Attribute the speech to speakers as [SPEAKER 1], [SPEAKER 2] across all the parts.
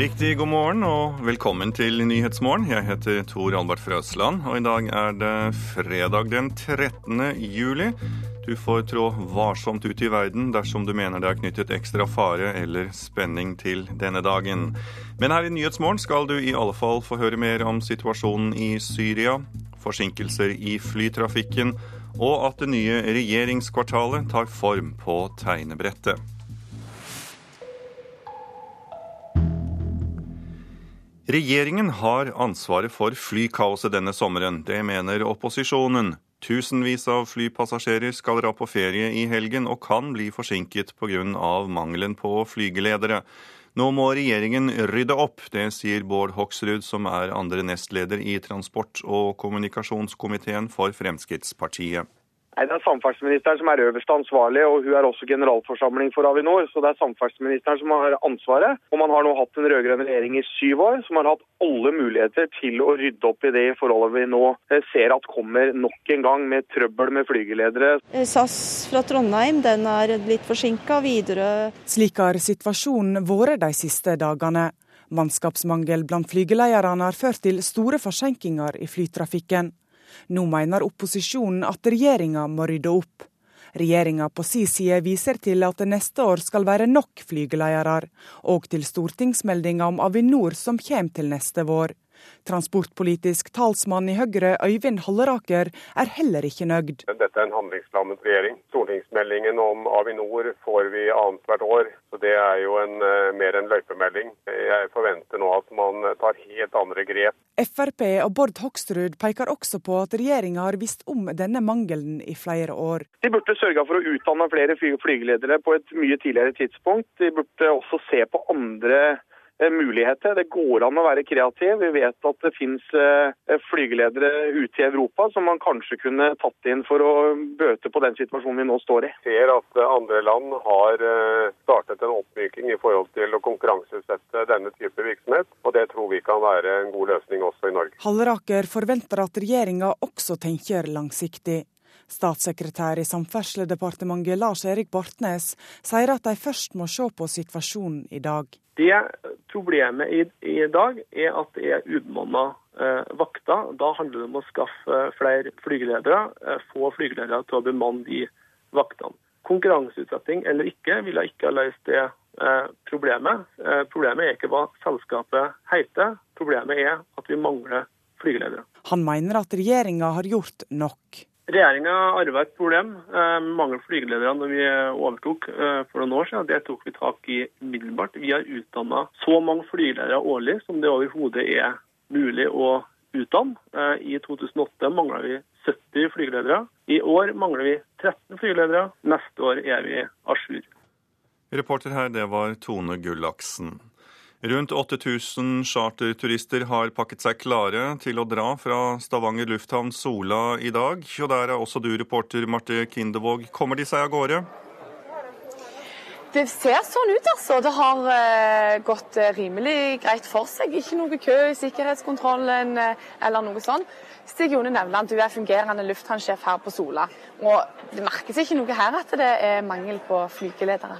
[SPEAKER 1] Riktig god morgen og velkommen til Nyhetsmorgen. Jeg heter Tor Albert Frøsland, og i dag er det fredag den 13. juli. Du får trå varsomt ut i verden dersom du mener det er knyttet ekstra fare eller spenning til denne dagen. Men her i Nyhetsmorgen skal du i alle fall få høre mer om situasjonen i Syria, forsinkelser i flytrafikken og at det nye regjeringskvartalet tar form på tegnebrettet. Regjeringen har ansvaret for flykaoset denne sommeren. Det mener opposisjonen. Tusenvis av flypassasjerer skal dra på ferie i helgen og kan bli forsinket pga. mangelen på flygeledere. Nå må regjeringen rydde opp, det sier Bård Hoksrud, som er andre nestleder i transport- og kommunikasjonskomiteen for Fremskrittspartiet.
[SPEAKER 2] Nei, Det er samferdselsministeren som er øverste ansvarlig, og hun er også generalforsamling for Avinor. Så det er samferdselsministeren som har ansvaret. Og man har nå hatt en rød-grønn regjering i syv år som har hatt alle muligheter til å rydde opp i det forholdet vi nå eh, ser at kommer nok en gang med trøbbel med flygeledere.
[SPEAKER 3] Eh, SAS fra Trondheim den er litt forsinka. Videre
[SPEAKER 4] Slik har situasjonen vært de siste dagene. Mannskapsmangel blant flygelederne har ført til store forsinkelser i flytrafikken. Nå mener opposisjonen at regjeringa må rydde opp. Regjeringa på si side viser til at det neste år skal være nok flygeledere, og til stortingsmeldinga om Avinor som kommer til neste vår. Transportpolitisk talsmann i Høyre, Øyvind Halleraker, er heller ikke nøyd.
[SPEAKER 5] Dette er en handlingslammet regjering. Stortingsmeldingen om Avinor får vi annethvert år, så det er jo en, eh, mer en løypemelding. Jeg forventer nå at man tar helt andre grep.
[SPEAKER 4] Frp og Bård Hoksrud peker også på at regjeringa har visst om denne mangelen i flere år.
[SPEAKER 2] De burde sørga for å utdanne flere flygeledere på et mye tidligere tidspunkt. De burde også se på andre muligheter. Det går an å være kreativ. Vi vet at det finnes eh, flygeledere ute i Europa som man kanskje kunne tatt inn for å bøte på den situasjonen vi nå står i.
[SPEAKER 5] Vi ser at andre land har eh, startet en oppmyking i forhold til å konkurranseutsette denne type virksomhet, og det tror vi kan være en god løsning også i Norge.
[SPEAKER 4] Halleraker forventer at regjeringa også tenker langsiktig. Statssekretær i Samferdselsdepartementet Lars Erik Bartnes sier at de først må se på situasjonen i dag.
[SPEAKER 6] Det Problemet i, i dag er at det er ubemanna eh, vakter. Da handler det om å skaffe flere flygeledere, eh, få flygeledere til å bemanne de vaktene. Konkurranseutsetting eller ikke vil jeg ikke ha løst det eh, problemet. Eh, problemet er ikke hva selskapet heter, problemet er at vi mangler flygeledere.
[SPEAKER 4] Han mener at regjeringa har gjort nok.
[SPEAKER 6] Regjeringa arva et problem eh, mangel flygeledere når vi overtok eh, for noen år siden. Det tok vi tak i umiddelbart. Vi har utdanna så mange flygeledere årlig som det overhodet er mulig å utdanne. Eh, I 2008 mangla vi 70 flygeledere. I år mangler vi 13 flygeledere. Neste år er vi à jour.
[SPEAKER 1] Reporter her, det var Tone Gullaksen. Rundt 8000 charterturister har pakket seg klare til å dra fra Stavanger lufthavn Sola i dag. Og der er også du reporter Marte Kindevåg. Kommer de seg av gårde?
[SPEAKER 7] Det ser sånn ut, altså. Det har uh, gått uh, rimelig greit for seg. Ikke noe kø i sikkerhetskontrollen uh, eller noe sånt. Stig Jone Nevland, du er fungerende lufthavnsjef her på Sola. Og det merkes ikke noe her at det er mangel på flygeledere?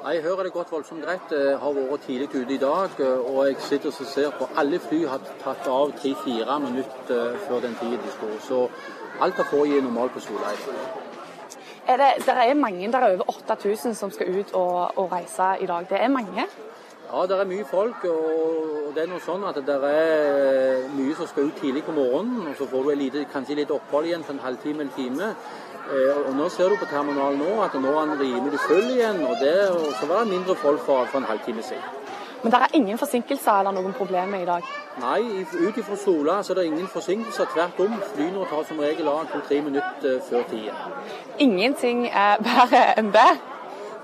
[SPEAKER 8] Nei, hører det gått voldsomt greit. Jeg har vært tidlig ute i dag. Og jeg sitter og ser på alle fly har tatt av tre-fire minutter før den tiden de skulle. Så alt har foregått normalt på Solheim.
[SPEAKER 7] Er det, det er mange, det er over 8000 som skal ut og, og, reise i dag. Det er mange?
[SPEAKER 8] Ja, det er mye folk. og det er noe sånn at det er mye som skal ut tidlig på morgenen. og Så får du lite, kanskje litt opphold igjen for en halvtime eller time. Eh, og Nå ser du på terminalen nå at nå er den rimelig full igjen. og, det, og Så var det mindre folk for, for en halvtime siden.
[SPEAKER 7] Men det er ingen forsinkelser eller noen problemer i dag?
[SPEAKER 8] Nei, ut ifra Sola så er det ingen forsinkelser. Tvert om. Flyene tar som regel av to-tre minutter eh, før tida.
[SPEAKER 7] Ingenting er bedre enn det?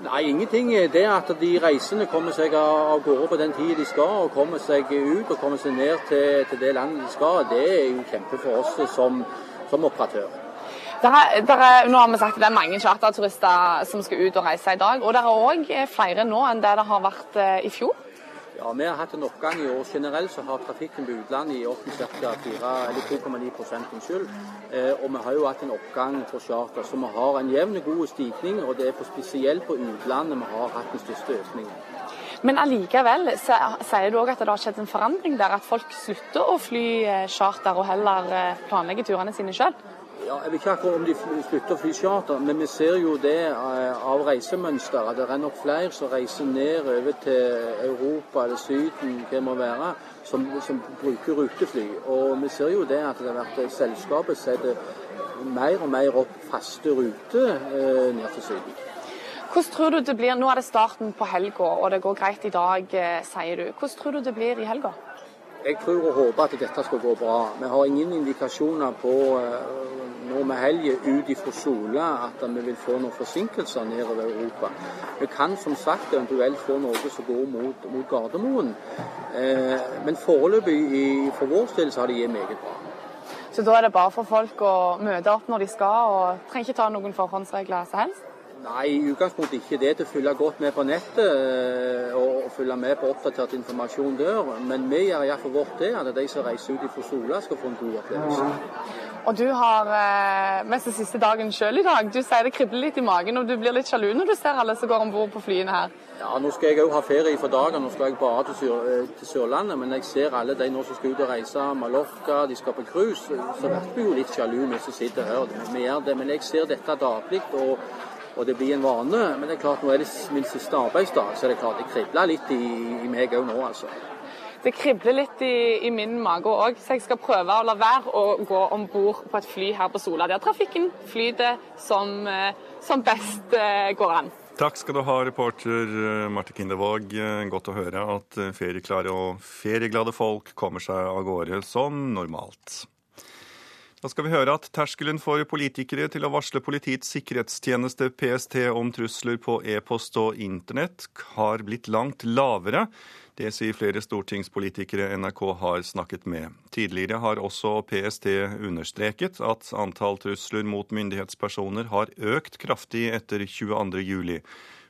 [SPEAKER 8] Nei, ingenting. Det at de reisende kommer seg av gårde på den tida de skal, og kommer seg ut og kommer seg ned til, til det landet de skal, det er jo kjempe for oss som, som operatør.
[SPEAKER 7] Der er, der er, nå har vi sagt at det er mange charterturister som skal ut og reise i dag. Og det er òg flere nå enn det det har vært eh, i fjor.
[SPEAKER 8] Ja, Vi har hatt en oppgang i år. Generelt så har trafikken på utlandet i år ca. 2,9% unnskyld. Eh, og vi har jo hatt en oppgang på charter. Så vi har en jevn, og god stigning. Og det er på spesielt på utlandet vi har hatt den største økningen.
[SPEAKER 7] Men allikevel sier du òg at det har skjedd en forandring der, at folk slutter å fly charter og heller planlegger turene sine sjøl?
[SPEAKER 8] Ja, jeg vet ikke akkurat om de slutter å fly charter, men vi ser jo det eh, av reisemønster. At det er nok flere som reiser ned over til Europa eller Syden, hva det må være, som, som, bruker rutefly. Og vi ser jo det at det har vært selskapet setter mer og mer opp faste ruter eh, ned til Syden.
[SPEAKER 7] Hvordan tror du det blir, Nå er det starten på helga, og det går greit i dag, eh, sier du. Hvordan tror du det blir i helga?
[SPEAKER 8] Jeg tror og håper at dette skal gå bra. Vi har ingen indikasjoner på nå med helgen ut ifra Sola at vi vil få noen forsinkelser nedover Europa. Vi kan som sagt eventuelt få noe som går mot, mot Gardermoen. Eh, men foreløpig for vår del så har det gitt meget bra.
[SPEAKER 7] Så da er det bare for folk å møte opp når de skal, og trenger ikke ta noen forhåndsregler som helst?
[SPEAKER 8] Nei, i utgangspunktet ikke det. Til å følge godt med på nettet eh, og følge med på oppdatert informasjon der. Men vi gjør iallfall vårt det, at de som reiser ut fra Sola skal få en god opplevelse.
[SPEAKER 7] Og du har eh, mest den siste dagen sjøl i dag. Du sier det kribler litt i magen og du blir litt sjalu når du ser alle som går om bord på flyene her.
[SPEAKER 8] Ja, nå skal jeg òg ha ferie for dagen. Nå skal jeg bare til, Sør eh, til, Sørlandet. Men jeg ser alle de nå som skal ut og reise Mallorca, de skal på cruise. Så blir vi jo litt sjalu, vi som sitter her. Vi gjør det. Men jeg ser dette daglig. og og det blir en vane. Men det er klart, nå er det min siste arbeidsdag, så det er klart det kribler litt i, i meg òg nå, altså
[SPEAKER 7] det kribler litt i, i min mage òg, så jeg skal prøve å la være å gå om bord på et fly her på Sola, der trafikken flyter som, eh, som best eh, går an.
[SPEAKER 1] Takk skal du ha, reporter eh, Marte Kindervåg. Godt å høre at ferieklare og ferieglade folk kommer seg av gårde som normalt. Da skal vi høre at terskelen for politikere til å varsle Politiets sikkerhetstjeneste PST om trusler på e-post og internett har blitt langt lavere. Det sier flere stortingspolitikere NRK har snakket med. Tidligere har også PST understreket at antall trusler mot myndighetspersoner har økt kraftig etter 22.07.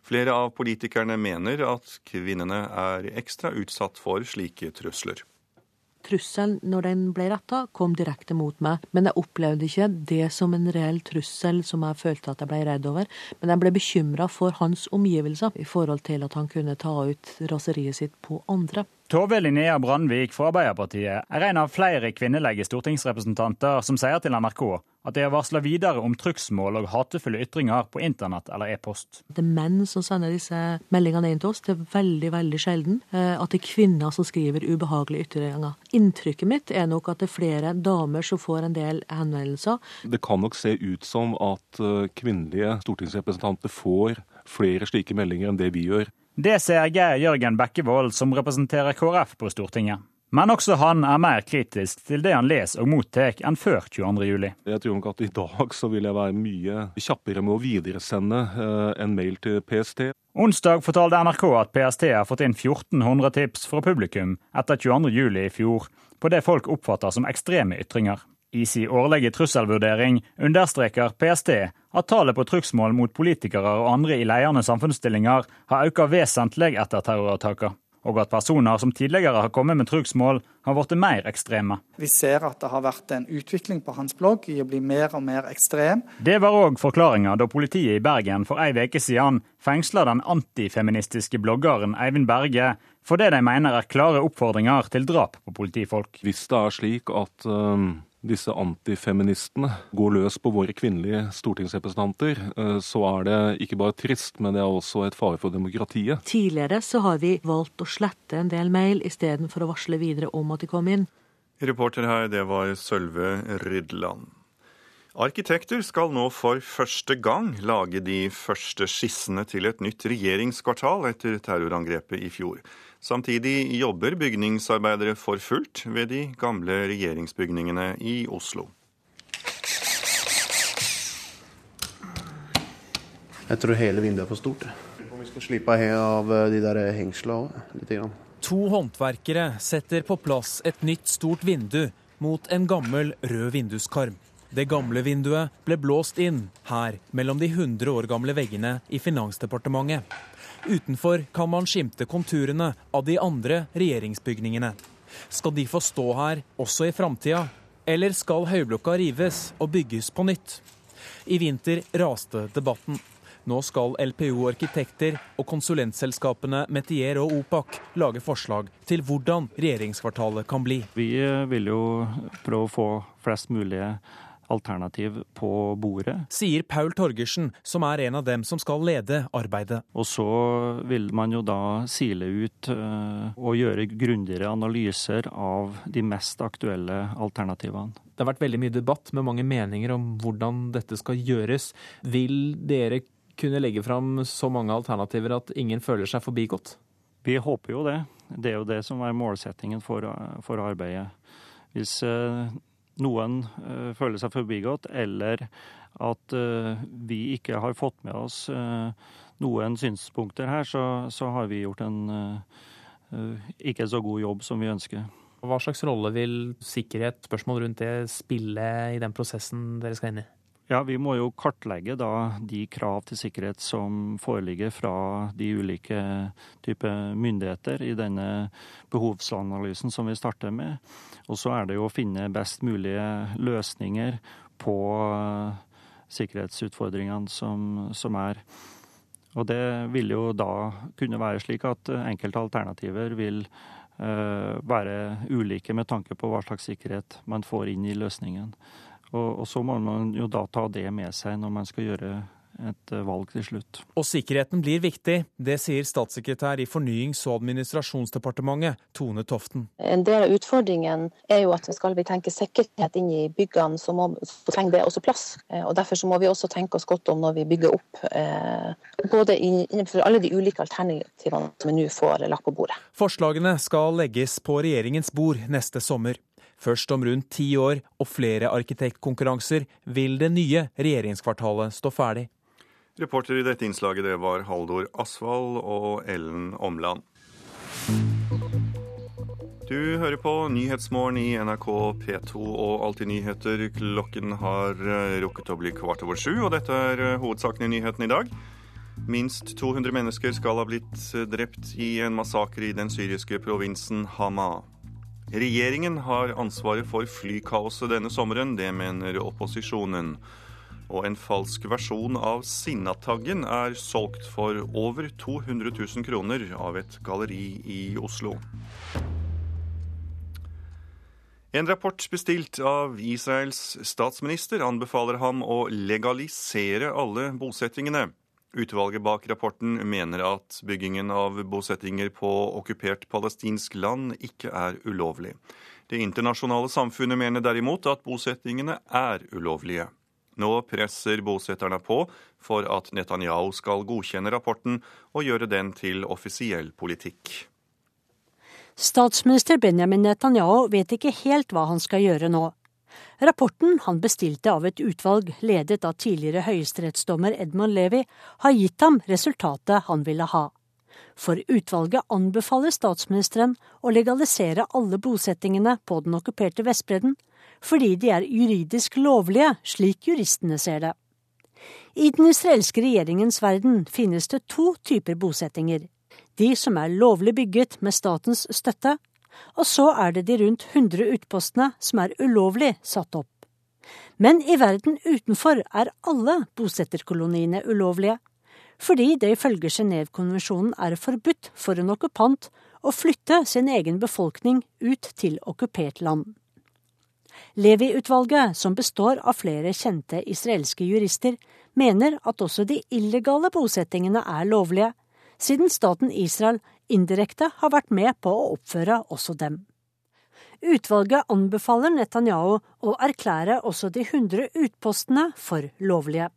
[SPEAKER 1] Flere av politikerne mener at kvinnene er ekstra utsatt for slike trusler
[SPEAKER 9] trusselen når den ble retta, kom direkte mot meg. Men jeg opplevde ikke det som en reell trussel som jeg følte at jeg ble redd over. Men jeg ble bekymra for hans omgivelser i forhold til at han kunne ta ut raseriet sitt på andre.
[SPEAKER 10] Tove Linnea Brandvik fra Arbeiderpartiet er en av flere kvinnelige stortingsrepresentanter som sier til NRK at de har varsla videre om trugsmål og hatefulle ytringer på internett eller e-post.
[SPEAKER 9] Det er menn som sender disse meldingene inn til oss. Det er veldig veldig sjelden eh, at det er kvinner som skriver ubehagelige ytringer. Inntrykket mitt er nok at det er flere damer som får en del henvendelser.
[SPEAKER 11] Det kan nok se ut som at eh, kvinnelige stortingsrepresentanter får flere slike meldinger enn det vi gjør.
[SPEAKER 10] Det ser Geir Jørgen Bekkevold, som representerer KrF på Stortinget. Men også han er mer kritisk til det han leser og mottar enn før 22.07.
[SPEAKER 11] Jeg tror nok at i dag så vil jeg være mye kjappere med å videresende eh, en mail til PST.
[SPEAKER 10] Onsdag fortalte NRK at PST har fått inn 1400 tips fra publikum etter 22.07. i fjor på det folk oppfatter som ekstreme ytringer. I sin årlige trusselvurdering understreker PST at tallet på trugsmål mot politikere og andre i ledende samfunnsstillinger har økt vesentlig etter terrorattakene, og at personer som tidligere har kommet med trugsmål, har blitt mer ekstreme.
[SPEAKER 12] Vi ser at det har vært en utvikling på hans blogg i å bli mer og mer ekstrem.
[SPEAKER 10] Det var òg forklaringa da politiet i Bergen for ei uke siden fengsla den antifeministiske bloggeren Eivind Berge for det de mener er klare oppfordringer til drap på politifolk.
[SPEAKER 11] Hvis det er slik at um disse antifeministene går løs på våre kvinnelige stortingsrepresentanter, eh, så er det ikke bare trist, men det er også et fare for demokratiet.
[SPEAKER 9] Tidligere så har vi valgt å slette en del mail istedenfor å varsle videre om at de kom inn.
[SPEAKER 1] Reporter her, det var Sølve Rydland. Arkitekter skal nå for første gang lage de første skissene til et nytt regjeringskvartal etter terrorangrepet i fjor. Samtidig jobber bygningsarbeidere for fullt ved de gamle regjeringsbygningene i Oslo.
[SPEAKER 13] Jeg tror hele vinduet er for stort. Om vi skal slippe av eh, de der hengslene òg,
[SPEAKER 14] To håndverkere setter på plass et nytt stort vindu mot en gammel rød vinduskarm. Det gamle vinduet ble blåst inn her mellom de 100 år gamle veggene i Finansdepartementet. Utenfor kan man skimte konturene av de andre regjeringsbygningene. Skal de få stå her også i framtida, eller skal høyblokka rives og bygges på nytt? I vinter raste debatten. Nå skal LPO Arkitekter og konsulentselskapene Metier og Opak lage forslag til hvordan regjeringskvartalet kan bli.
[SPEAKER 15] Vi vil jo prøve å få flest mulige alternativ på bordet.
[SPEAKER 14] Sier Paul Torgersen, som er en av dem som skal lede arbeidet.
[SPEAKER 15] Og så vil man jo da sile ut uh, og gjøre grundigere analyser av de mest aktuelle alternativene.
[SPEAKER 14] Det har vært veldig mye debatt med mange meninger om hvordan dette skal gjøres. Vil dere kunne legge fram så mange alternativer at ingen føler seg forbigått?
[SPEAKER 15] Vi håper jo det. Det er jo det som er målsettingen for, for arbeidet. Hvis uh, noen uh, føler seg forbigått, eller at uh, vi ikke har fått med oss uh, noen synspunkter her, så, så, har vi gjort en ikke så god jobb som vi ønsker.
[SPEAKER 14] Hva slags rolle vil sikkerhet, spørsmål rundt det, spille i den prosessen dere skal inn i?
[SPEAKER 15] Ja, Vi må jo kartlegge da de krav til sikkerhet som foreligger fra de ulike typer myndigheter i denne behovsanalysen som vi starter med. Og så er det jo å finne best mulige løsninger på sikkerhetsutfordringene som, som er. Og det vil jo da kunne være slik at enkelte alternativer vil uh, være ulike med tanke på hva slags sikkerhet man får inn i løsningen. Og, og, så må man jo da ta det med seg når man skal gjøre et eh, valg til slutt.
[SPEAKER 14] Og sikkerheten blir viktig, det sier statssekretær i Fornyings- og administrasjonsdepartementet, Tone Toften.
[SPEAKER 16] En del av utfordringen er jo at skal vi tenke sikkerhet inn i byggene, så, må, så trenger det også plass. Eh, og Derfor så må vi også tenke oss godt om når vi bygger opp, eh, både innenfor alle de ulike alternativene som vi nå får lagt på bordet.
[SPEAKER 14] Forslagene skal legges på regjeringens bord neste sommer. Først om rundt ti år og flere arkitektkonkurranser vil det nye regjeringskvartalet stå ferdig.
[SPEAKER 1] Reporter i dette innslaget det var Haldor Asvald og Ellen Omland. Du hører på Nyhetsmorgen i NRK P2 og Alltid nyheter. Klokken har eh, rukket å bli kvart over sju, og dette er eh, hovedsaken i nyhetene i dag. Minst 200 mennesker skal ha blitt eh, drept i en massakre i den syriske provinsen Hama. Regjeringen har ansvaret for flykaoset denne sommeren, det mener opposisjonen. Og en falsk versjon av Sinnataggen er solgt for over 200 000 kroner av et galleri i Oslo. En rapport bestilt av Israels statsminister anbefaler ham å legalisere alle bosettingene. Utvalget bak rapporten mener at byggingen av bosettinger på okkupert palestinsk land ikke er ulovlig. Det internasjonale samfunnet mener derimot at bosettingene er ulovlige. Nå presser bosetterne på for at Netanyahu skal godkjenne rapporten og gjøre den til offisiell politikk.
[SPEAKER 17] Statsminister Benjamin Netanyahu vet ikke helt hva han skal gjøre nå. Rapporten han bestilte av et utvalg ledet av tidligere høyesterettsdommer Edmund Levi, har gitt ham resultatet han ville ha. For utvalget anbefaler statsministeren å legalisere alle bosettingene på den okkuperte Vestbredden, fordi de er juridisk lovlige, slik juristene ser det. I den israelske regjeringens verden finnes det to typer bosettinger. De som er lovlig bygget med statens støtte, og så er det de rundt 100 utpostene som er ulovlig satt opp. Men i verden utenfor er alle bosetterkoloniene ulovlige, fordi det ifølge Genévekonvensjonen er forbudt for en okkupant å flytte sin egen befolkning ut til okkupert land. Levi-utvalget, som består av flere kjente israelske jurister, mener at også de illegale bosettingene er lovlige, siden staten Israel indirekte har vært med på å oppføre også dem. Utvalget anbefaler Netanyahu å erklære også de 100 utpostene for lovlige.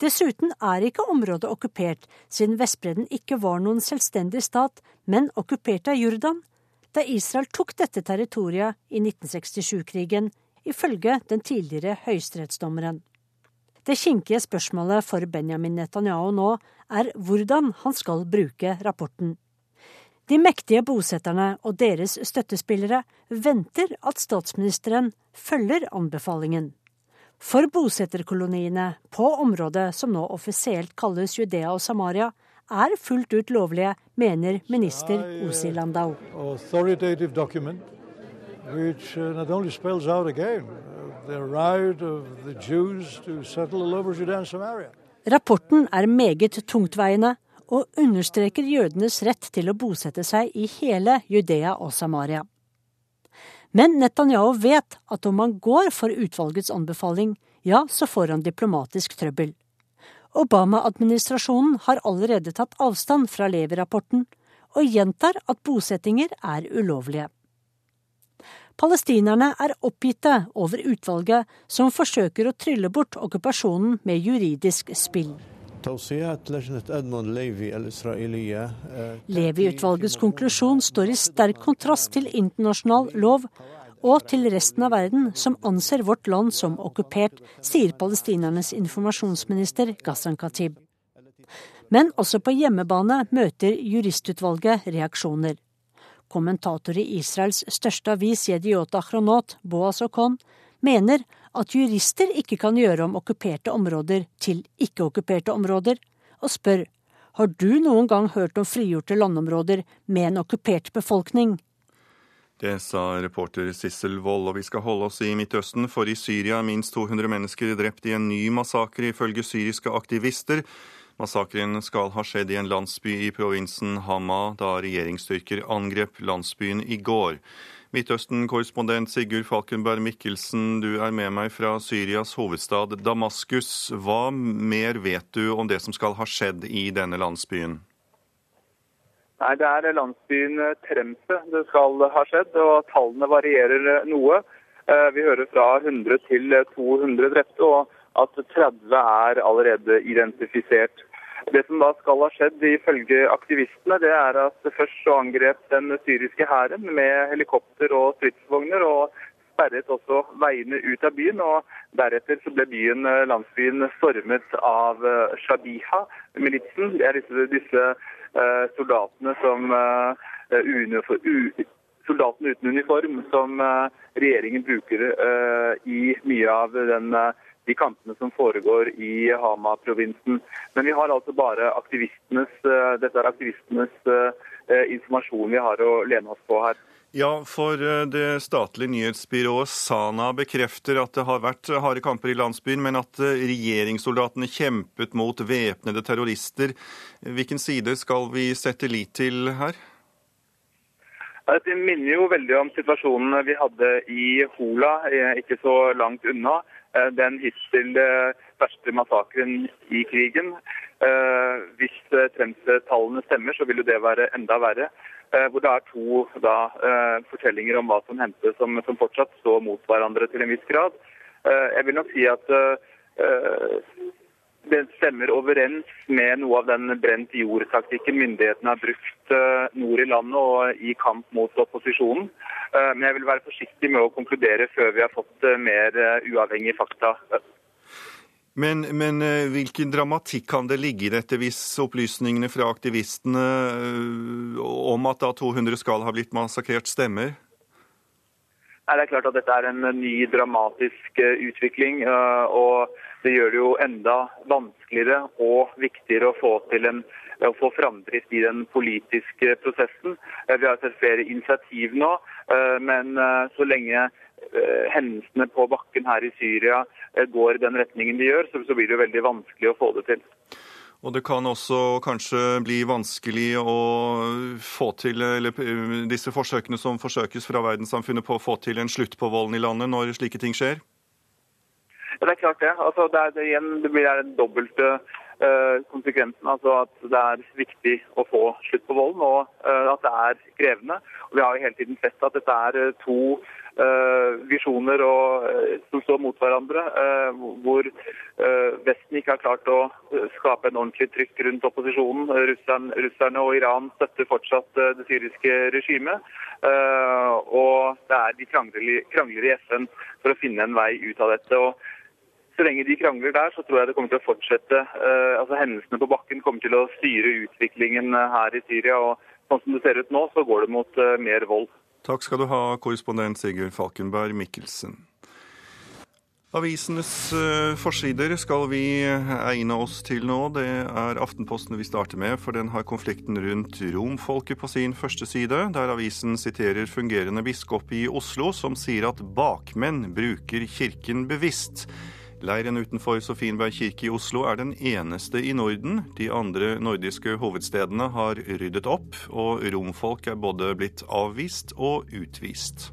[SPEAKER 17] Dessuten er ikke området okkupert, siden Vestbredden ikke var noen selvstendig stat, men okkupert av Jordan, da Israel tok dette territoriet i 1967-krigen, ifølge den tidligere høyesterettsdommeren. Det kinkige spørsmålet for Benjamin Netanyahu nå er hvordan han skal bruke rapporten. De mektige bosetterne og deres støttespillere venter at statsministeren følger anbefalingen. For bosetterkoloniene på området som nå offisielt kalles Judea og Samaria, er fullt ut lovlige, mener minister Osi Landau.
[SPEAKER 18] Which uh, not only spells out again the right of the Jews to settle all over Judea and Samaria.
[SPEAKER 17] Rapporten er meget tungtveiende og understreker jødenes rett til å bosette seg i hele Judea og Samaria. Men Netanyahu vet at om han går for utvalgets anbefaling, ja, så får han diplomatisk trøbbel. Obama-administrasjonen har allerede tatt avstand fra Levi-rapporten, og gjentar at bosettinger er ulovlige. Palestinerne er oppgitte over utvalget som forsøker å trylle bort okkupasjonen med juridisk spill. Levi-utvalgets konklusjon står i sterk kontrast til internasjonal lov og til resten av verden som anser vårt land som okkupert, sier palestinernes informasjonsminister Ghassan Khatib. Men også på hjemmebane møter juristutvalget reaksjoner. Kommentator i Israels største avis Yediot Chronot, Boaz Okon, mener at jurister ikke kan gjøre om okkuperte områder til ikke-okkuperte områder, og spør har du noen gang hørt om frigjorte landområder med en okkupert befolkning?
[SPEAKER 1] Det sa reporter Sissel Wold, og vi skal holde oss i Midtøsten, for i Syria er minst 200 mennesker drept i en ny massakre, ifølge syriske aktivister. Massakren skal ha skjedd i en landsby i provinsen Hama da regjeringsstyrker angrep landsbyen i går. Midtøsten-korrespondent Sigurd Falkenberg Mikkelsen, du er med meg fra Syrias hovedstad Damaskus. Hva mer vet du om det som skal ha skjedd i denne landsbyen?
[SPEAKER 2] Nei, Det er landsbyen Tremse det skal ha skjedd, og tallene varierer noe. Eh, vi hører fra 100 til 200 drepte, og at 30 er allerede identifisert. Det som da skal ha skjedd ifølge aktivistene, det er at først så angrep den syriske hæren med helikopter og stridsvogner. og sperret også veiene ut av byen. og Deretter så ble byen, eh, landsbyen stormet av eh, Shabiha-militsen. Det er disse, disse uh, soldatene som uh, soldatene uten uniform som uh, regjeringen bruker i mye av den de kampene som foregår i Hama-provinsen. Men vi har altså bare aktivistenes, eh, dette er aktivistenes eh, informasjon vi har å lene oss på her.
[SPEAKER 1] Ja, for eh, det statlige nyhetsbyrået Sana bekrefter at det har vært harde kamper i landsbyen, men at regjeringssoldatene kjempet mot væpnede terrorister. Hvilken side skal vi sette lit til her?
[SPEAKER 2] Det minner jo veldig om situasjonen vi hadde i Hola, ikke så langt unna. Eh, den hittil eh, verste massakren i krigen. Eh, hvis Tremse-tallene stemmer, så vil jo det være enda verre. Hvor det er to da, fortellinger om hva som hendte, som, som, fortsatt står mot hverandre til en viss grad. Jeg vil nok si at det stemmer overens med noe av den brent jord-taktikken myndighetene har brukt nord i landet og i kamp mot opposisjonen. Eh, men jeg vil være forsiktig med å konkludere før vi har fått eh, mer eh, uavhengige fakta.
[SPEAKER 1] Men, men, hvilken dramatikk kan det ligge i dette hvis opplysningene fra aktivistene om at da 200 skal ha blitt massakrert, stemmer?
[SPEAKER 2] Det er klart at dette er en ny dramatisk utvikling. og Det gjør det jo enda vanskeligere og viktigere å få til en å få framdrift i den politiske prosessen. Vi har sett flere initiativ nå. Eh, men eh, så lenge eh, hendelsene på bakken her i Syria går i den retningen de gjør, så blir det jo veldig vanskelig å få det til.
[SPEAKER 1] Og det kan også kanskje bli vanskelig å få til eller disse forsøkene som forsøkes fra verdenssamfunnet på å få til en slutt på volden i landet når slike ting skjer?
[SPEAKER 2] Ja, det er klart det. Altså, det, er, igjen, det blir den dobbelte uh, konsekvensen. Altså at det er viktig å få slutt på volden, og uh, at det er krevende. Og vi har jo hele tiden sett at dette er uh, to visjoner og, som står mot hverandre, hvor Vesten ikke har klart å skape en ordentlig trykk rundt opposisjonen. Russerne, og Iran støtter fortsatt det syriske regimet. Og det er de krangler, i FN for å finne en vei ut av dette. og så lenge de krangler der, så tror jeg det kommer til å fortsette. Altså Hendelsene på bakken kommer til å styre utviklingen eh, her i Syria. og Sånn som det ser ut nå, så går det mot mer vold.
[SPEAKER 1] Takk skal du ha, korrespondent Sigurd Falkenberg Mikkelsen. Avisenes forsider skal vi egne oss til nå. Det er Aftenposten vi starter med, for den har konflikten rundt romfolket på sin første side, der avisen siterer fungerende biskop i Oslo, som sier at bakmenn bruker kirken bevisst. Leiren utenfor Sofienberg kirke i Oslo er den eneste i Norden. De andre nordiske hovedstedene har ryddet opp, og romfolk er både blitt avvist og utvist.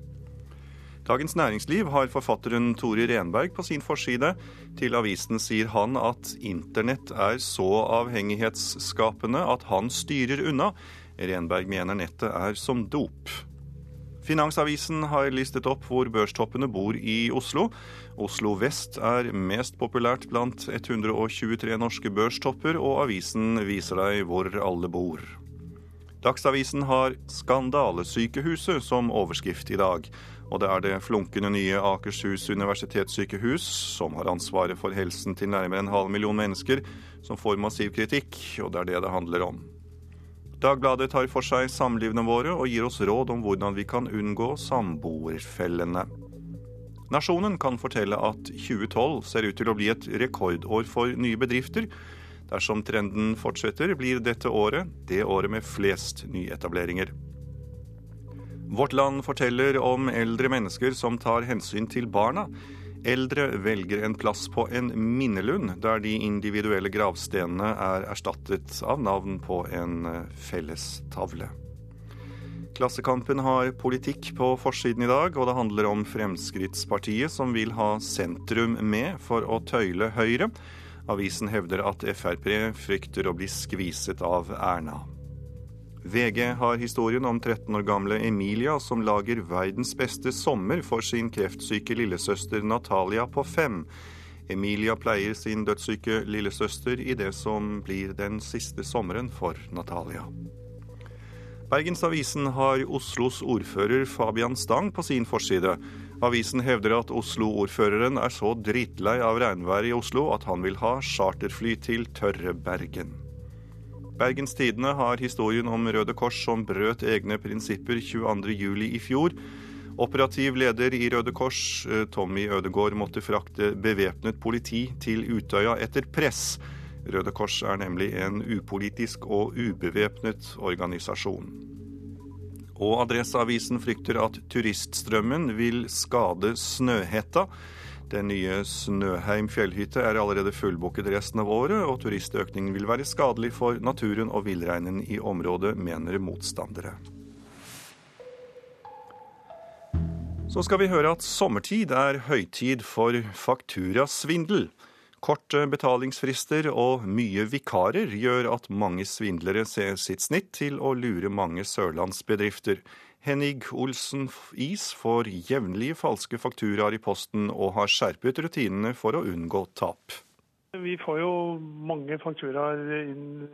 [SPEAKER 1] Dagens Næringsliv har forfatteren Tore Renberg på sin forside. Til avisen sier han at internett er så avhengighetsskapende at han styrer unna. Renberg mener nettet er som dop. Finansavisen har listet opp hvor børstoppene bor i Oslo. Oslo vest er mest populært blant 123 norske børstopper, og avisen viser deg hvor alle bor. Dagsavisen har 'Skandalesykehuset' som overskrift i dag. Og det er det flunkende nye Akershus universitetssykehus, som har ansvaret for helsen til nærmere en halv million mennesker, som får massiv kritikk, og det er det det handler om. Dagbladet tar for seg samlivene våre og gir oss råd om hvordan vi kan unngå samboerfellene. Nasjonen kan fortelle at 2012 ser ut til å bli et rekordår for nye bedrifter. Dersom trenden fortsetter, blir dette året det året med flest nyetableringer. Vårt Land forteller om eldre mennesker som tar hensyn til barna. Eldre velger en plass på en minnelund, der de individuelle gravstenene er erstattet av navn på en fellestavle. Klassekampen har politikk på forsiden i dag, og det handler om Fremskrittspartiet, som vil ha sentrum med for å tøyle Høyre. Avisen hevder at Frp frykter å bli skviset av Erna. VG har historien om 13 år gamle Emilia som lager verdens beste sommer for sin kreftsyke lillesøster Natalia på fem. Emilia pleier sin dødssyke lillesøster i det som blir den siste sommeren for Natalia. Bergensavisen har Oslos ordfører Fabian Stang på sin forside. Avisen hevder at Oslo-ordføreren er så drittlei av regnværet i Oslo at han vil ha charterfly til tørre Bergen. Bergens Tidende har historien om Røde Kors som brøt egne prinsipper 22.07. i fjor. Operativ leder i Røde Kors, eh, Tommy Ødegård, måtte frakte bevæpnet politi til Utøya etter press. Røde Kors er nemlig en upolitisk og ubevæpnet organisasjon. Og Adresseavisen frykter at turiststrømmen vil skade Snøhetta. Den nye Snøheim fjellhytte er allerede fullbooket resten av året, og turistøkningen vil være skadelig for naturen og villreinen i området, mener motstandere. Så skal vi høre at sommertid er høytid for fakturasvindel. Korte betalingsfrister og mye vikarer gjør at mange svindlere ser sitt snitt til å lure mange sørlandsbedrifter. Henning Olsen Is får jevnlig falske fakturaer i posten og har skjerpet rutinene for å unngå tap.
[SPEAKER 19] Vi får jo mange fakturaer inn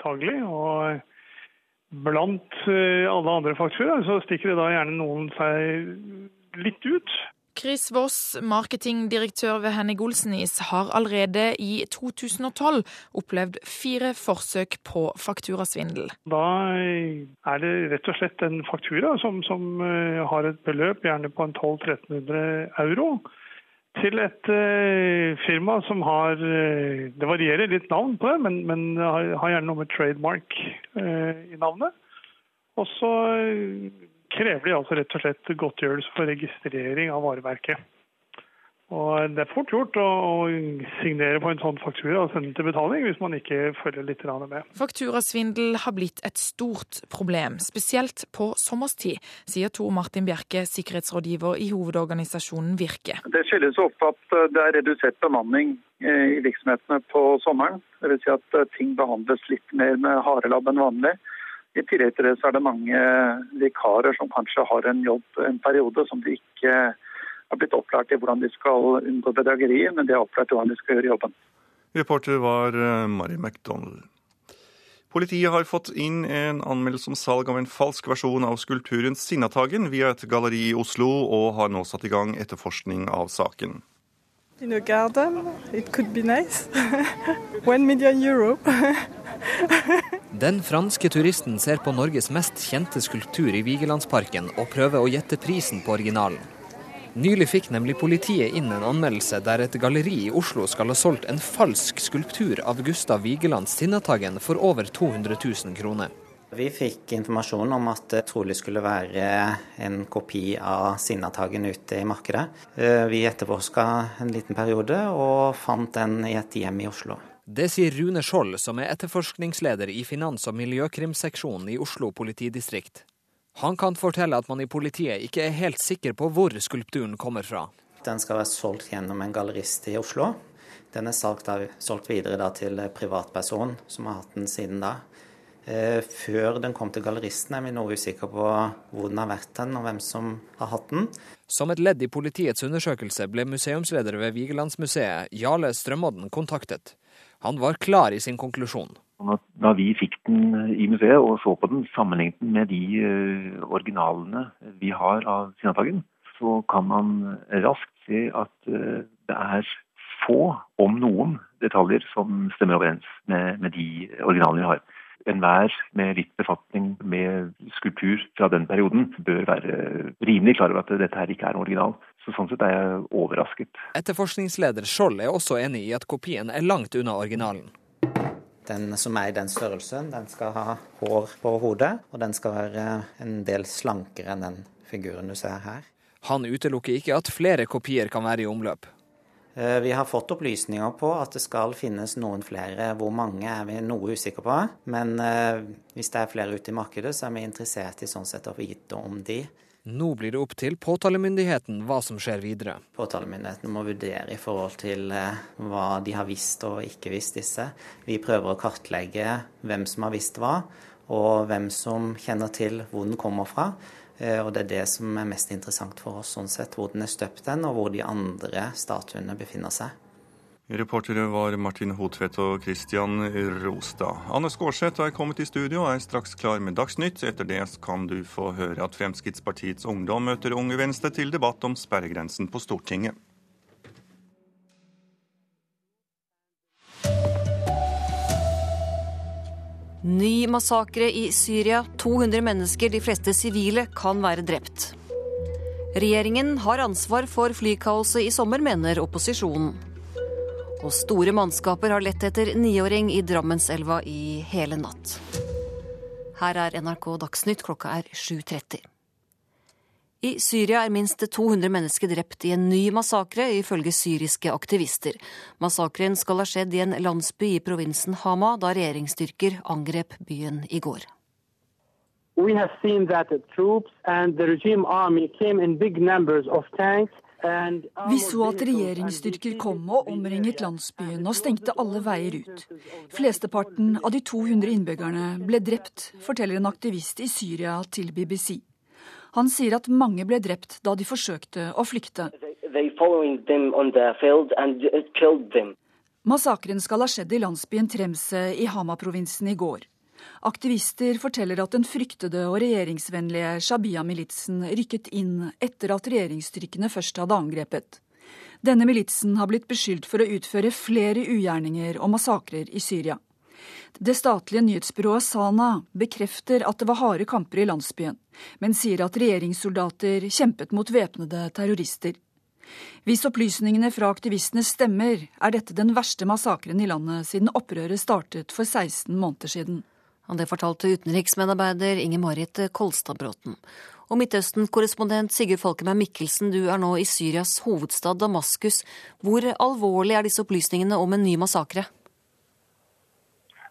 [SPEAKER 19] daglig. og Blant eh, alle andre fakturaer så stikker det da gjerne noen seg litt ut.
[SPEAKER 20] Chris Voss, marketingdirektør ved Henning Olsenis, har allerede i 2012 opplevd fire forsøk på fakturasvindel.
[SPEAKER 19] Da er det rett og slett en faktura som, som eh, har et beløp, gjerne på en 1200-1300 euro, til et uh, firma som har uh, Det varierer litt navn på det, men, men har, gjerne noe med trademark i navnet. Og så krever de altså rett og slett godtgjørelse for registrering av varemerket. Og Det er fort gjort å, signere på en sånn faktura og sende den til betaling hvis man ikke følger litt med.
[SPEAKER 20] Fakturasvindel har blitt et stort problem, spesielt på sommerstid, sier Tor Martin Bjerke, sikkerhetsrådgiver i hovedorganisasjonen Virke.
[SPEAKER 21] Det skyldes opp at det er redusert bemanning eh, i virksomhetene på sommeren. Dvs. Si at eh, ting behandles litt mer med harelabb enn vanlig. I tillegg til det så er det mange vikarer som kanskje har en jobb en periode som de ikke har blitt opplært i hvordan de skal unngå bedrageri, men de er opplært i hvordan de skal gjøre jobben.
[SPEAKER 1] Reporter var eh, Mari McDonald. Politiet har fått inn en anmeldelse om salg av en falsk versjon av skulpturen Sinnataggen via et galleri i Oslo, og har nå satt i gang etterforskning av saken.
[SPEAKER 22] In a garden, it could be nice. One million euro.
[SPEAKER 23] Den franske turisten ser på Norges mest kjente skulptur i Vigelandsparken og prøver å gjette prisen på originalen. Nylig fikk nemlig politiet inn en anmeldelse der et galleri i Oslo skal ha solgt en falsk skulptur av Gustav Vigelands Sinnataggen for over 200 000 kroner.
[SPEAKER 24] Vi fikk informasjon om at det trolig skulle være en kopi av Sinnataggen ute i markedet. Eh, vi etterforska en liten periode og fant den i et hjem i Oslo.
[SPEAKER 23] Det sier Rune Skjold, som er etterforskningsleder i finans- og miljøkrimseksjonen i Oslo politidistrikt. Han kan fortelle at man i politiet ikke er helt sikker på hvor skulpturen kommer fra.
[SPEAKER 24] Den skal være solgt gjennom en gallerist i Oslo. Den er solgt, solgt videre til privatperson, som har hatt den siden da. Eh, før den kom til galleristen er vi noe usikre på hvor den har vært den, og hvem som har hatt den.
[SPEAKER 23] Som et ledd i politiets undersøkelse ble museumsleder ved Vigelandsmuseet, Jarle Strømodden, kontaktet. Han var klar i sin konklusjon.
[SPEAKER 25] Da vi fikk den i museet og så på den, sammenlignet den med de eh, originalene vi har av Sinnataggen, så kan man raskt se at eh, det er få, om noen, detaljer som stemmer overens med, med de originalene vi har. Enhver med litt befatning med skulptur fra den perioden bør være rimelig klar over at dette her ikke er en original. Så Sånn sett er jeg overrasket.
[SPEAKER 23] Etterforskningsleder Skjold er også enig i at kopien er langt unna originalen.
[SPEAKER 24] Den som er i den størrelsen, den skal ha hår på hodet, og den skal være en del slankere enn den figuren du ser her.
[SPEAKER 23] Han utelukker ikke at flere kopier kan være i omløp.
[SPEAKER 24] Eh, vi har fått opplysninger på at det skal finnes noen flere. Hvor mange er vi noe usikre på. Men eh, hvis det er flere ute i markedet, så er vi interessert i sånn sett å vite om de.
[SPEAKER 23] Nå blir det opp til påtalemyndigheten hva som skjer videre.
[SPEAKER 24] Påtalemyndigheten må vurdere i forhold til eh, hva de har visst og ikke visst disse. Vi prøver å kartlegge hvem som har visst hva, og hvem som kjenner til hvor den kommer fra. Eh, og det er det som er mest interessant for oss, sånn sett, hvor den er støpt hen, og hvor de andre statuene befinner seg.
[SPEAKER 1] Reportere var Martin Hotvedt og Christian Rostad. Anne Skårseth er kommet i studio og er straks klar med Dagsnytt. Etter det kan du få høre at Fremskrittspartiets ungdom møter Unge Venstre til debatt om sperregrensen på Stortinget.
[SPEAKER 26] Ny massakre i Syria. 200 mennesker, de fleste sivile, kan være drept. Regjeringen har ansvar for flykaoset i sommer, mener opposisjonen. Og store mannskaper har lett etter niåring i Drammenselva i hele natt. Her er NRK Dagsnytt, klokka er 7.30. I Syria er minst 200 mennesker drept i en ny massakre, ifølge syriske aktivister. Massakren skal ha skjedd i en landsby i provinsen Hama, da regjeringsstyrker angrep byen i går.
[SPEAKER 27] Vi så at regjeringsstyrker kom og omringet landsbyen og stengte alle veier ut. Flesteparten av de 200 innbyggerne ble drept, forteller en aktivist i Syria til BBC. Han sier at mange ble drept da de forsøkte å flykte. Massakren skal ha skjedd i landsbyen Tremse i Hama-provinsen i går. Aktivister forteller at den fryktede og regjeringsvennlige Shabia-militsen rykket inn etter at regjeringsstyrkene først hadde angrepet. Denne militsen har blitt beskyldt for å utføre flere ugjerninger og massakrer i Syria. Det statlige nyhetsbyrået Sana bekrefter at det var harde kamper i landsbyen, men sier at regjeringssoldater kjempet mot væpnede terrorister. Hvis opplysningene fra aktivistene stemmer, er dette den verste massakren i landet siden opprøret startet for 16 måneder siden.
[SPEAKER 26] Det fortalte utenriksmedarbeider Inger Marit Kolstadbråten. Og Midtøsten-korrespondent Sigurd Falkenberg Mikkelsen, du er nå i Syrias hovedstad Damaskus. Hvor alvorlig er disse opplysningene om en ny massakre?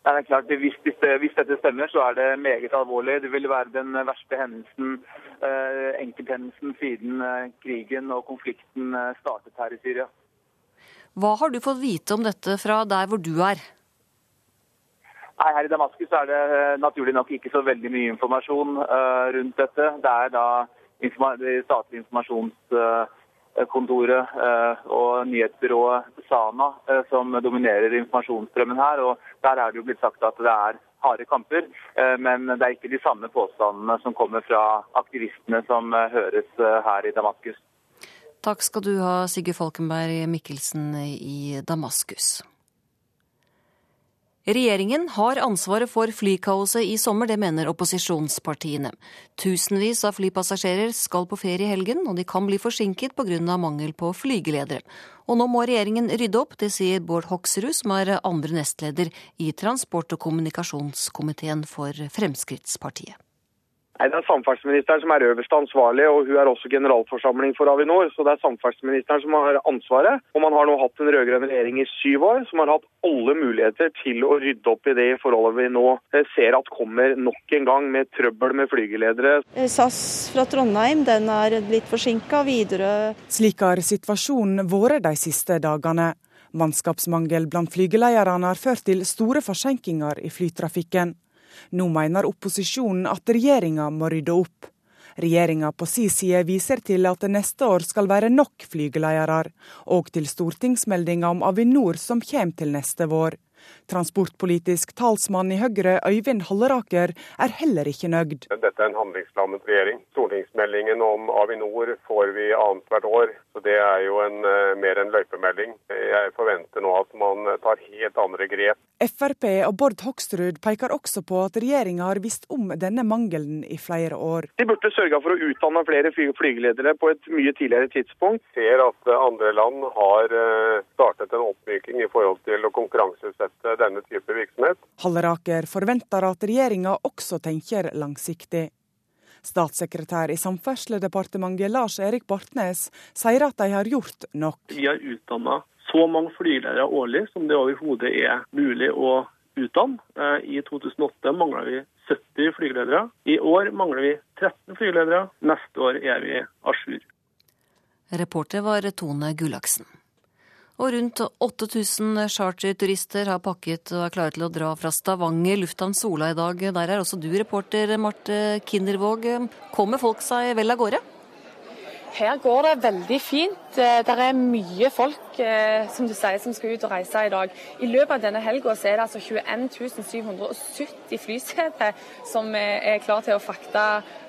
[SPEAKER 2] Det er klart, hvis, hvis, dette stemmer, så er det meget alvorlig. Det vil være den verste hendelsen, eh, enkelthendelsen siden eh, krigen og konflikten eh, startet her i Syria.
[SPEAKER 26] Hva har du fått vite om dette fra der hvor du er?
[SPEAKER 2] Nei, Her i Damaskus er det naturlig nok ikke så veldig mye informasjon rundt dette. Det er da det statlige informasjons kontoret eh, og nyhetsbyrået Sana uh, som dominerer informasjonsstrømmen her. og Der er det jo blitt sagt at det er harde kamper, eh, men det er ikke de samme påstandene som kommer fra aktivistene som høres her i Damaskus.
[SPEAKER 26] Takk skal du ha, Sigurd Falkenberg Mikkelsen i Damaskus. Regjeringen har ansvaret for flykaoset i sommer, det mener opposisjonspartiene. Tusenvis av flypassasjerer skal på ferie i helgen, og de kan bli forsinket pga. mangel på flygeledere. Og nå må regjeringen rydde opp, det sier Bård Hoksrud, som er andre nestleder i transport- og kommunikasjonskomiteen for Fremskrittspartiet.
[SPEAKER 28] Nei, Det er samferdselsministeren som er øverste ansvarlig, og hun er også generalforsamling for Avinor. Så det er samferdselsministeren som har ansvaret. Og man har nå hatt en rød-grønn regjering i syv år som har hatt alle muligheter til å rydde opp i det forholdet vi nå eh, ser at kommer nok en gang, med trøbbel med flygeledere.
[SPEAKER 29] Eh, SAS fra Trondheim den er blitt forsinka. Videre
[SPEAKER 4] Slik har situasjonen vært de siste dagene. Mannskapsmangel blant flygelederne har ført til store forsinkelser i flytrafikken. Nå mener opposisjonen at regjeringa må rydde opp. Regjeringa på si side viser til at det neste år skal være nok flygeledere, og til stortingsmeldinga om Avinor som kommer til neste vår. Transportpolitisk talsmann i Høyre, Øyvind Halleraker, er heller ikke nøyd.
[SPEAKER 5] Dette er en handlingslammet regjering. Stortingsmeldingen om Avinor får vi annethvert år, så det er jo en, eh, mer en løypemelding. Jeg forventer nå at man tar helt andre grep.
[SPEAKER 4] Frp og Bård Hoksrud peker også på at regjeringa har visst om denne mangelen i flere år.
[SPEAKER 28] De burde sørga for å utdanne flere flygeledere på et mye tidligere tidspunkt.
[SPEAKER 5] Ser at andre land har eh, startet en oppmyking i forhold til å konkurranseutsette denne type virksomhet.
[SPEAKER 4] Halleraker forventer at regjeringa også tenker langsiktig. Statssekretær i Samferdselsdepartementet Lars Erik Bartnes sier at de har gjort nok.
[SPEAKER 6] Vi har utdanna så mange flygeledere årlig som det overhodet er mulig å utdanne. Eh, I 2008 mangla vi 70 flygeledere. I år mangler vi 13 flygeledere. Neste år er vi à jour.
[SPEAKER 26] Reporter var Tone Gullaksen. Og rundt 8000 charterturister har pakket og er klare til å dra fra Stavanger lufthavn Sola i dag. Der er også du reporter, Marte Kindervåg. Kommer folk seg vel av gårde?
[SPEAKER 7] Her går det veldig fint. Det er mye folk eh, som du sier, som skal ut og reise i dag. I løpet av denne helga er det altså 21 770 flyseter som er klar til å frakte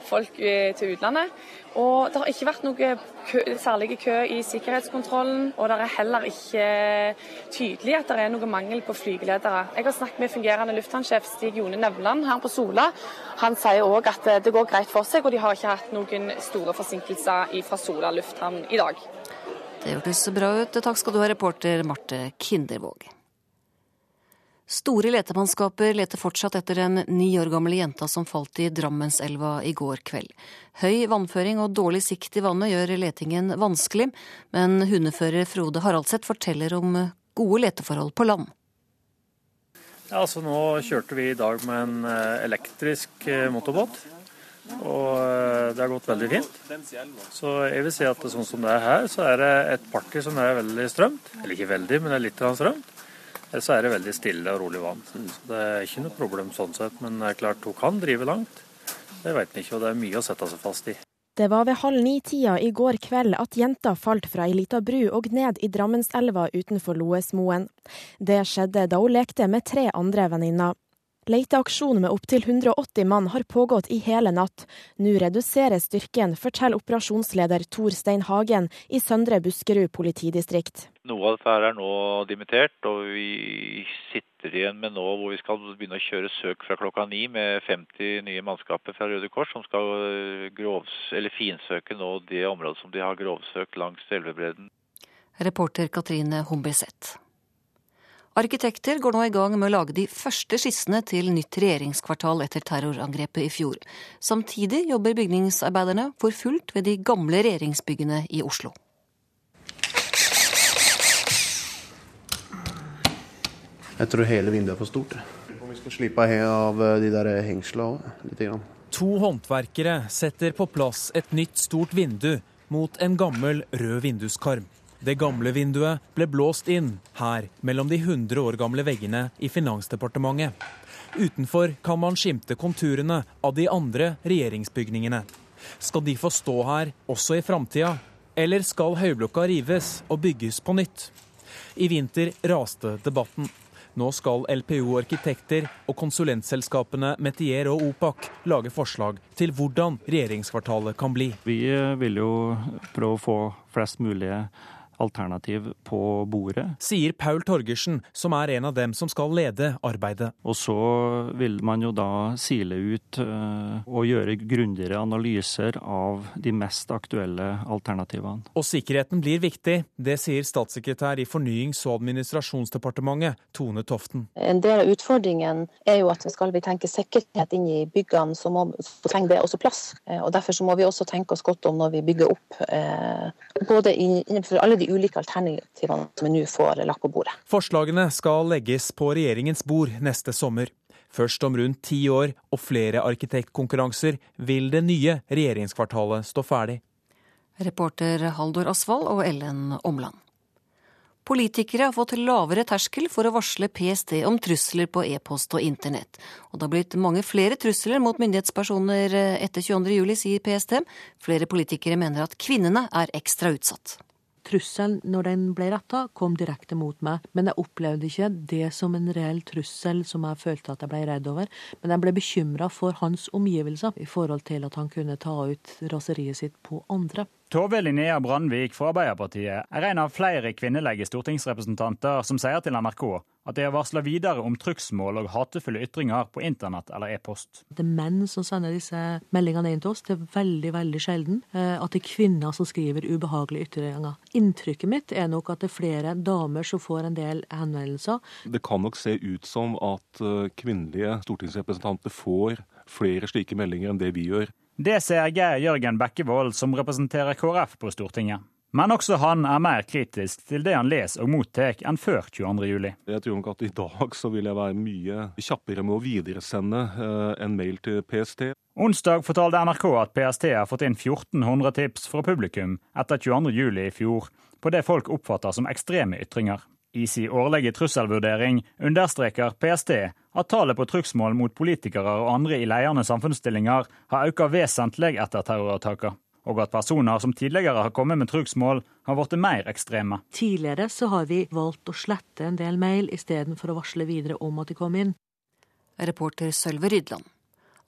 [SPEAKER 7] folk eh, til utlandet. Og det har ikke vært noe kø, særlig kø i sikkerhetskontrollen, og det er heller ikke tydelig at det er noe mangel på flygeledere. Jeg har snakket med fungerende lufthavnsjef Stig Jone Nevland her på Sola. Han sier òg at det går greit for seg, og de har ikke hatt noen store forsinkelser fra Sola lufthavn i dag.
[SPEAKER 26] Det hørtes bra ut. Takk skal du ha, reporter Marte Kindervåg. Store letemannskaper leter fortsatt etter den ni år gamle jenta som falt i Drammenselva i går kveld. Høy vannføring og dårlig sikt i vannet gjør letingen vanskelig, men hundefører Frode Haraldseth forteller om gode leteforhold på land.
[SPEAKER 30] Ja, altså Nå kjørte vi i dag med en eh, elektrisk eh, motorbåt, og eh, det har gått veldig fint. Så jeg vil si at sånn som det er her, så er det et party som er veldig strømt. Eller ikke veldig, men det er litt strømt så er det veldig stille og rolig vann. Så det er ikke noe problem sånn sett. Men det er klart hun kan drive langt. Det vet vi ikke, og det er mye å sette seg fast i.
[SPEAKER 31] Det var ved halv ni-tida i går kveld at jenta falt fra ei lita bru og ned i Drammenselva utenfor Loesmoen. Det skjedde da hun lekte med tre andre venninner. Leteaksjonen med opptil 180 mann har pågått i hele natt. Nå reduseres styrken, forteller operasjonsleder Tor Stein Hagen i Søndre Buskerud politidistrikt.
[SPEAKER 32] Noe av dette er nå dimittert, og vi sitter igjen med nå hvor vi skal begynne å kjøre søk fra klokka ni med 50 nye mannskaper fra Røde Kors, som skal eh, grovs, finsøke nå det området som de har grovsøkt langs elvebredden.
[SPEAKER 26] Reporter Katrine Humberseth. Arkitekter går nå i gang med å lage de første skissene til nytt regjeringskvartal etter terrorangrepet i fjor. Samtidig jobber bygningsarbeiderne for fullt ved de gamle regjeringsbyggene i Oslo.
[SPEAKER 13] Jeg tror hele vinduet er for stort. Vi skal slippe av de der hengslene òg,
[SPEAKER 14] To håndverkere setter på plass et nytt stort vindu mot en gammel rød vinduskarm. Det gamle vinduet ble blåst inn her mellom de 100 år gamle veggene i Finansdepartementet. Utenfor kan man skimte konturene av de andre regjeringsbygningene. Skal de få stå her også i framtida, eller skal høyblokka rives og bygges på nytt? I vinter raste debatten. Nå skal LPO Arkitekter og konsulentselskapene Metier og Opak lage forslag til hvordan regjeringskvartalet kan bli.
[SPEAKER 15] Vi vil jo prøve å få flest mulige alternativ på bordet.
[SPEAKER 14] Sier Paul Torgersen, som er en av dem som skal lede arbeidet.
[SPEAKER 15] Og så vil man jo da sile ut uh, og gjøre grundigere analyser av de mest aktuelle alternativene.
[SPEAKER 14] Og sikkerheten blir viktig. Det sier statssekretær i Fornyings- og administrasjonsdepartementet, Tone Toften.
[SPEAKER 16] En del av utfordringen er jo at skal vi tenke sikkerhet inn i byggene, så, må, så trenger det også plass. Eh, og Derfor så må vi også tenke oss godt om når vi bygger opp eh, både innenfor alle de ulike alternativene som vi nå får lagt på bordet.
[SPEAKER 14] Forslagene skal legges på regjeringens bord neste sommer. Først om rundt ti år og flere arkitektkonkurranser vil det nye regjeringskvartalet stå ferdig.
[SPEAKER 26] Reporter Haldor Asvald og Ellen Omland. Politikere har fått lavere terskel for å varsle PST om trusler på e-post og internett. Og det har blitt mange flere trusler mot myndighetspersoner etter 22.07, sier PST. Flere politikere mener at kvinnene er ekstra utsatt.
[SPEAKER 33] Trusselen når den ble retta, kom direkte mot meg, men jeg opplevde ikke det som en reell trussel som jeg følte at jeg ble redd over. Men jeg ble bekymra for hans omgivelser i forhold til at han kunne ta ut raseriet sitt på andre.
[SPEAKER 10] Tove Linnea Brandvik fra Arbeiderpartiet er en av flere kvinnelige stortingsrepresentanter som sier til NRK at de har varsla videre om trugsmål og hatefulle ytringer på internett eller e-post.
[SPEAKER 33] Det er menn som sender disse meldingene inn til oss. Det er veldig veldig sjelden eh, at det er kvinner som skriver ubehagelige ytringer. Inntrykket mitt er nok at det er flere damer som får en del henvendelser.
[SPEAKER 11] Det kan nok se ut som at eh, kvinnelige stortingsrepresentanter får flere slike meldinger enn det vi gjør.
[SPEAKER 10] Det sier Geir Jørgen Bekkevold, som representerer KrF på Stortinget. Men også han er mer kritisk til det han leser og mottar enn før 22.07.
[SPEAKER 11] Jeg tror nok at i dag så vil jeg være mye kjappere med å videresende eh, en mail til PST.
[SPEAKER 10] Onsdag fortalte NRK at PST har fått inn 1400 tips fra publikum etter 22.07 i fjor på det folk oppfatter som ekstreme ytringer. I sin årlige trusselvurdering understreker PST at tallet på trugsmål mot politikere og andre i ledende samfunnsstillinger har økt vesentlig etter terrorattaker, og at personer som tidligere har kommet med trugsmål, har blitt mer ekstreme.
[SPEAKER 33] Tidligere så har vi valgt å slette en del mail istedenfor å varsle videre om at de kom inn.
[SPEAKER 26] Reporter Sølve Rydland.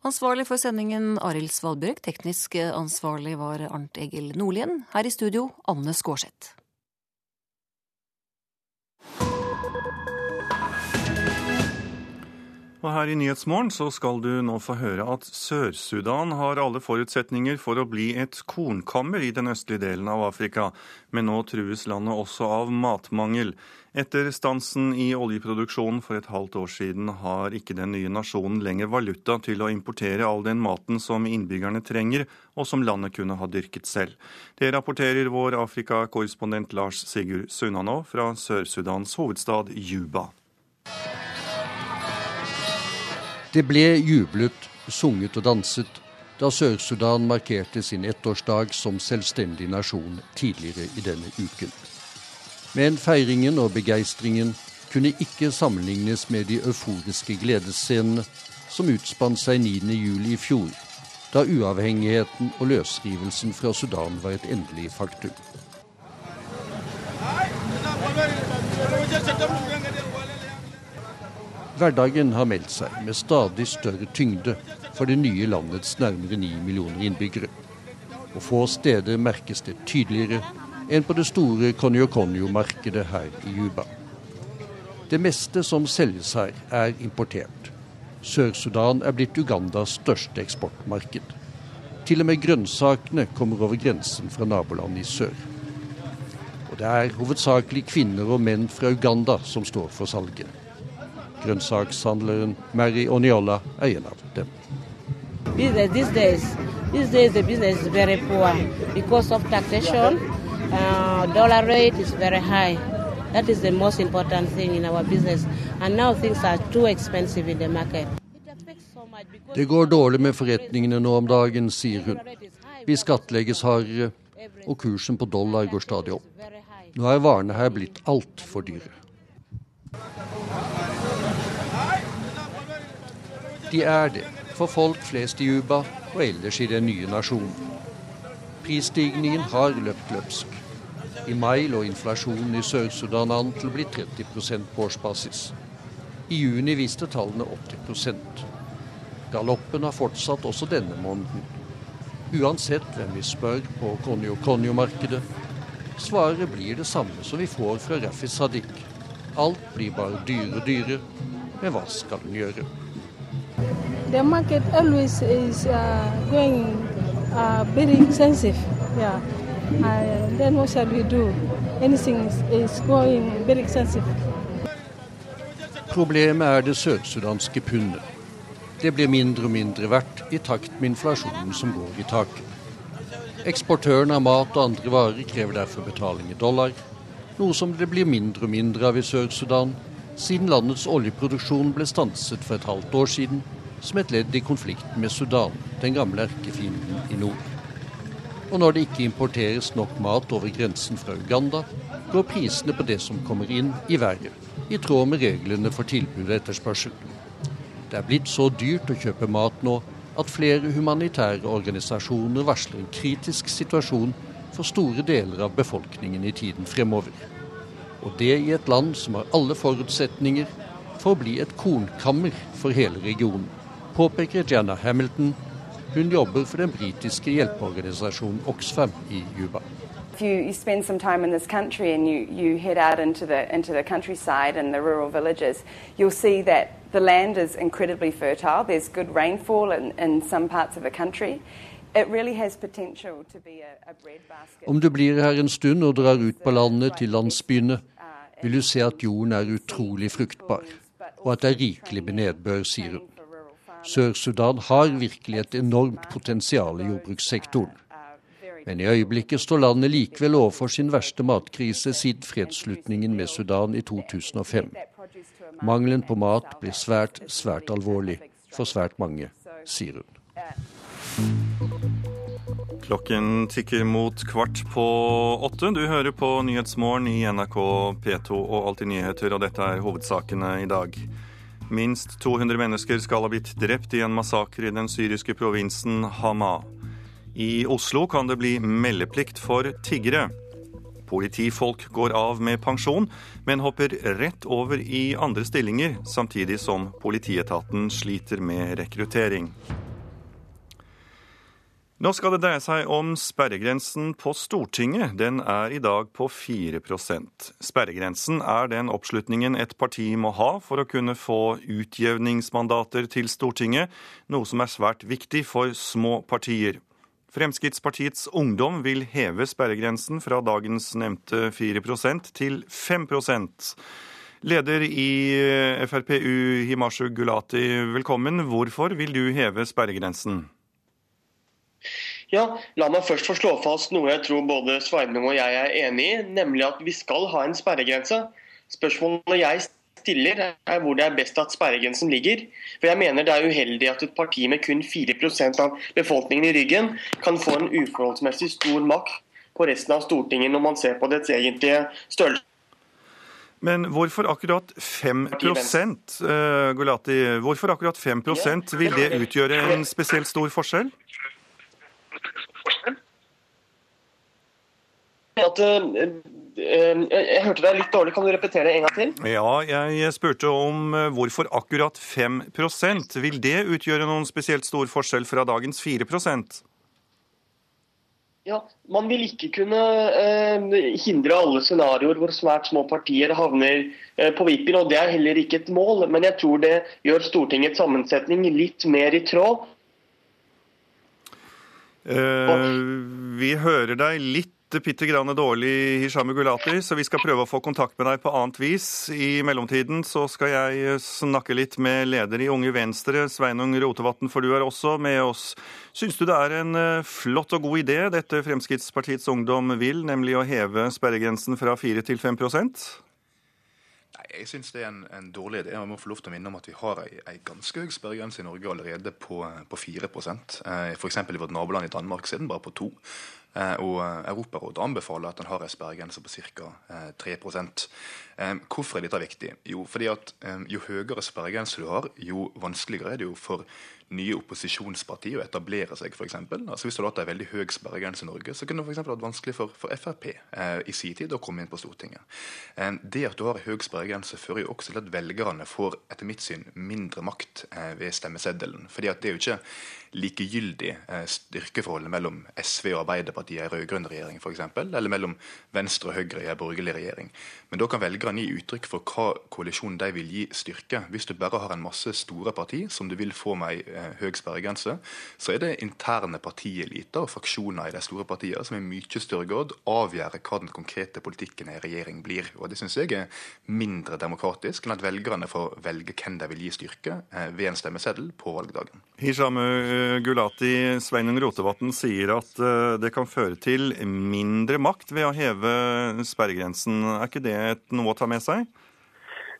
[SPEAKER 26] Ansvarlig for sendingen Arild Svalbjørg, teknisk ansvarlig var Arnt Egil Nordlien. Her i studio Anne Skårseth.
[SPEAKER 1] Her i Nyhetsmorgen så skal du nå få høre at Sør-Sudan har alle forutsetninger for å bli et kornkammer i den østlige delen av Afrika, men nå trues landet også av matmangel. Etter stansen i oljeproduksjonen for et halvt år siden har ikke den nye nasjonen lenger valuta til å importere all den maten som innbyggerne trenger, og som landet kunne ha dyrket selv. Det rapporterer vår Afrika-korrespondent Lars Sigurd Sunnanå fra Sør-Sudans hovedstad Juba.
[SPEAKER 34] Det ble jublet, sunget og danset da Sør-Sudan markerte sin ettårsdag som selvstendig nasjon tidligere i denne uken. Men feiringen og begeistringen kunne ikke sammenlignes med de euforiske gledesscenene som utspant seg 9.7 i fjor, da uavhengigheten og løsrivelsen fra Sudan var et endelig faktum. Hverdagen har meldt seg med stadig større tyngde for det nye landets nærmere ni millioner innbyggere. Og få steder merkes det tydeligere enn på det store konjo-konjo-markedet her i Juba. Det meste som selges her, er importert. Sør-Sudan er blitt Ugandas største eksportmarked. Til og med grønnsakene kommer over grensen fra nabolandet i sør. Og det er hovedsakelig kvinner og menn fra Uganda som står for salget. Grønnsakshandleren Mary Oniola er en av dem.
[SPEAKER 35] These days, these days the business is very poor because of taxation. Uh, dollar rate is very high. That is the most important thing in our business. And now things are too expensive in the market.
[SPEAKER 34] Det går dårlig med forretningene nå om dagen, sier hun. Vi skattlegges hardere, og kursen på dollar går stadig opp. Nå er varene her blitt altfor dyre. De er det for folk flest i Juba og ellers i den nye nasjonen. Prisstigningen har løpt løpsk. I mai lå inflasjonen i Sør-Sudan an til å bli 30% på årsbasis. I juni viste tallene 80% Galoppen har fortsatt også denne måneden. Uansett hvem vi spør på Konjo-Konjo-markedet, Svaret blir det samme som vi får fra Rafi Sadiq. Alt blir bare dyre, og dyrere. Men hva skal en gjøre?
[SPEAKER 36] The market always is uh, going uh, very expensive. Yeah. Uh, then what shall we do? Anything is, is going very expensive.
[SPEAKER 34] Problemet er det sørsudanske pundet. Det blir mindre og mindre verdt i takt med inflasjonen som går i taket. Eksportøren av mat og andre varer krever derfor betaling i dollar, noe som det blir mindre og mindre av i Sør-Sudan, siden landets oljeproduksjon ble stanset for et halvt år siden som et ledd i konflikten med Sudan, den gamle erkefienden i nord. Og når det ikke importeres nok mat over grensen fra Uganda, går prisene på det som kommer inn, i været, i tråd med reglene for tilbud og etterspørsel. Det er blitt så dyrt å kjøpe mat nå at flere humanitære organisasjoner varsler en kritisk situasjon for store deler av befolkningen i tiden fremover. Og det i et land som har alle forutsetninger for å bli et kornkammer for hele regionen, påpeker Janna Hamilton. Hun jobber for den britiske hjelpeorganisasjonen Oxfam i Juba.
[SPEAKER 35] If you, you spend some time in this country and you, you head out into the, into the countryside and the rural villages, you'll see that the land is incredibly fertile. There's good rainfall in, in some parts of the country.
[SPEAKER 34] Om du blir her en stund og drar ut på landet til landsbyene, vil du se at jorden er utrolig fruktbar, og at det er rikelig med nedbør, sier hun. Sør-Sudan har virkelig et enormt potensial i jordbrukssektoren. Men i øyeblikket står landet likevel overfor sin verste matkrise siden fredsslutningen med Sudan i 2005. Mangelen på mat blir svært, svært alvorlig for svært mange, sier hun.
[SPEAKER 1] Klokken tikker mot kvart på åtte. Du hører på Nyhetsmorgen i NRK P2 og Alltid nyheter, og dette er hovedsakene i dag. Minst 200 mennesker skal ha blitt drept i en massakre i den syriske provinsen Hama. I Oslo kan det bli meldeplikt for tiggere. Politifolk går av med pensjon, men hopper rett over i andre stillinger, samtidig som politietaten sliter med rekruttering. Nå skal det dreie seg om sperregrensen på Stortinget. Den er i dag på 4% Sperregrensen er den oppslutningen et parti må ha for å kunne få utjevningsmandater til Stortinget, noe som er svært viktig for små partier. Fremskrittspartiets Ungdom vil heve sperregrensen fra dagens nevnte 4% til 5% Leder i FrPU, Himashu Gulati, velkommen. Hvorfor vil du heve sperregrensen?
[SPEAKER 37] Ja, La meg først få slå fast noe jeg tror både Sveinung og jeg er enig i, nemlig at vi skal ha en sperregrense. Spørsmålet jeg stiller, er hvor det er best at sperregrensen ligger. For Jeg mener det er uheldig at et parti med kun 4% av befolkningen i ryggen kan få en uforholdsmessig stor makt på resten av Stortinget når man ser på dets egentlige størrelse.
[SPEAKER 1] Men hvorfor akkurat 5 uh, Gulati, hvorfor akkurat 5% Vil det utgjøre en spesielt stor forskjell?
[SPEAKER 37] At, uh, jeg hørte deg litt dårlig, kan du repetere det en gang til?
[SPEAKER 1] Ja, jeg spurte om uh, hvorfor akkurat 5% Vil det utgjøre noen spesielt stor forskjell fra dagens 4%
[SPEAKER 37] ja, Man vil ikke kunne eh, hindre alle scenarioer hvor svært små partier havner eh, på vippen. og Det er heller ikke et mål, men jeg tror det gjør Stortingets sammensetning litt mer i tråd
[SPEAKER 1] vi hører deg litt bitte grann dårlig, Hisham Gulati, så vi skal prøve å få kontakt med deg på annet vis. I mellomtiden så skal jeg snakke litt med leder i Unge Venstre, Sveinung Rotevatn, for du er også med oss. Syns du det er en eh, flott og god idé dette Fremskrittspartiets Ungdom vil, nemlig å heve sperregrensen fra 4 til 5
[SPEAKER 38] jeg syns det er en, en, dårlig idé. Jeg må få lov til å minne om at vi har ei, ei ganske høy sperregrense i Norge allerede på, på 4% eh, F.eks. i vårt naboland i Danmark er den bare på 2 eh, og Europarådet anbefaler at en har en sperregrense på ca. 3 eh, Hvorfor er dette viktig? Jo, fordi at jo høyere sperregrense du har, jo vanskeligere er det jo for nye opposisjonspartier å etablere seg, f.eks. Altså, hvis du hadde hatt en veldig høy sperregrense i Norge, så kunne det f.eks. vært vanskelig for, for Frp eh, i sin tid å komme inn på Stortinget. Eh, det at du har høy sperregrense, fører jo også til at velgerne får etter mitt syn mindre makt eh, ved stemmeseddelen. fordi at det er jo ikke likegyldig eh, styrkeforholdet mellom SV og Arbeiderpartiet i en rød-grønn regjering f.eks., eller mellom Venstre og Høyre i en borgerlig regjering. Men da kan velgerne gi uttrykk for hva koalisjonen de vil gi styrke. Hvis du bare har en masse store parti som du vil få med ei høy sperregrense, så er det interne partieliter og fraksjoner i de store partiene som i mye større grad avgjør hva den konkrete politikken i regjering blir. Og Det syns jeg er mindre demokratisk enn at velgerne får velge hvem de vil gi styrke eh, ved en stemmeseddel på valgdagen.
[SPEAKER 1] Hisham eh, Gulati, Sveinung Rotevatn sier at det kan føre til mindre makt ved å heve sperregrensen. Er ikke det noe å ta med seg?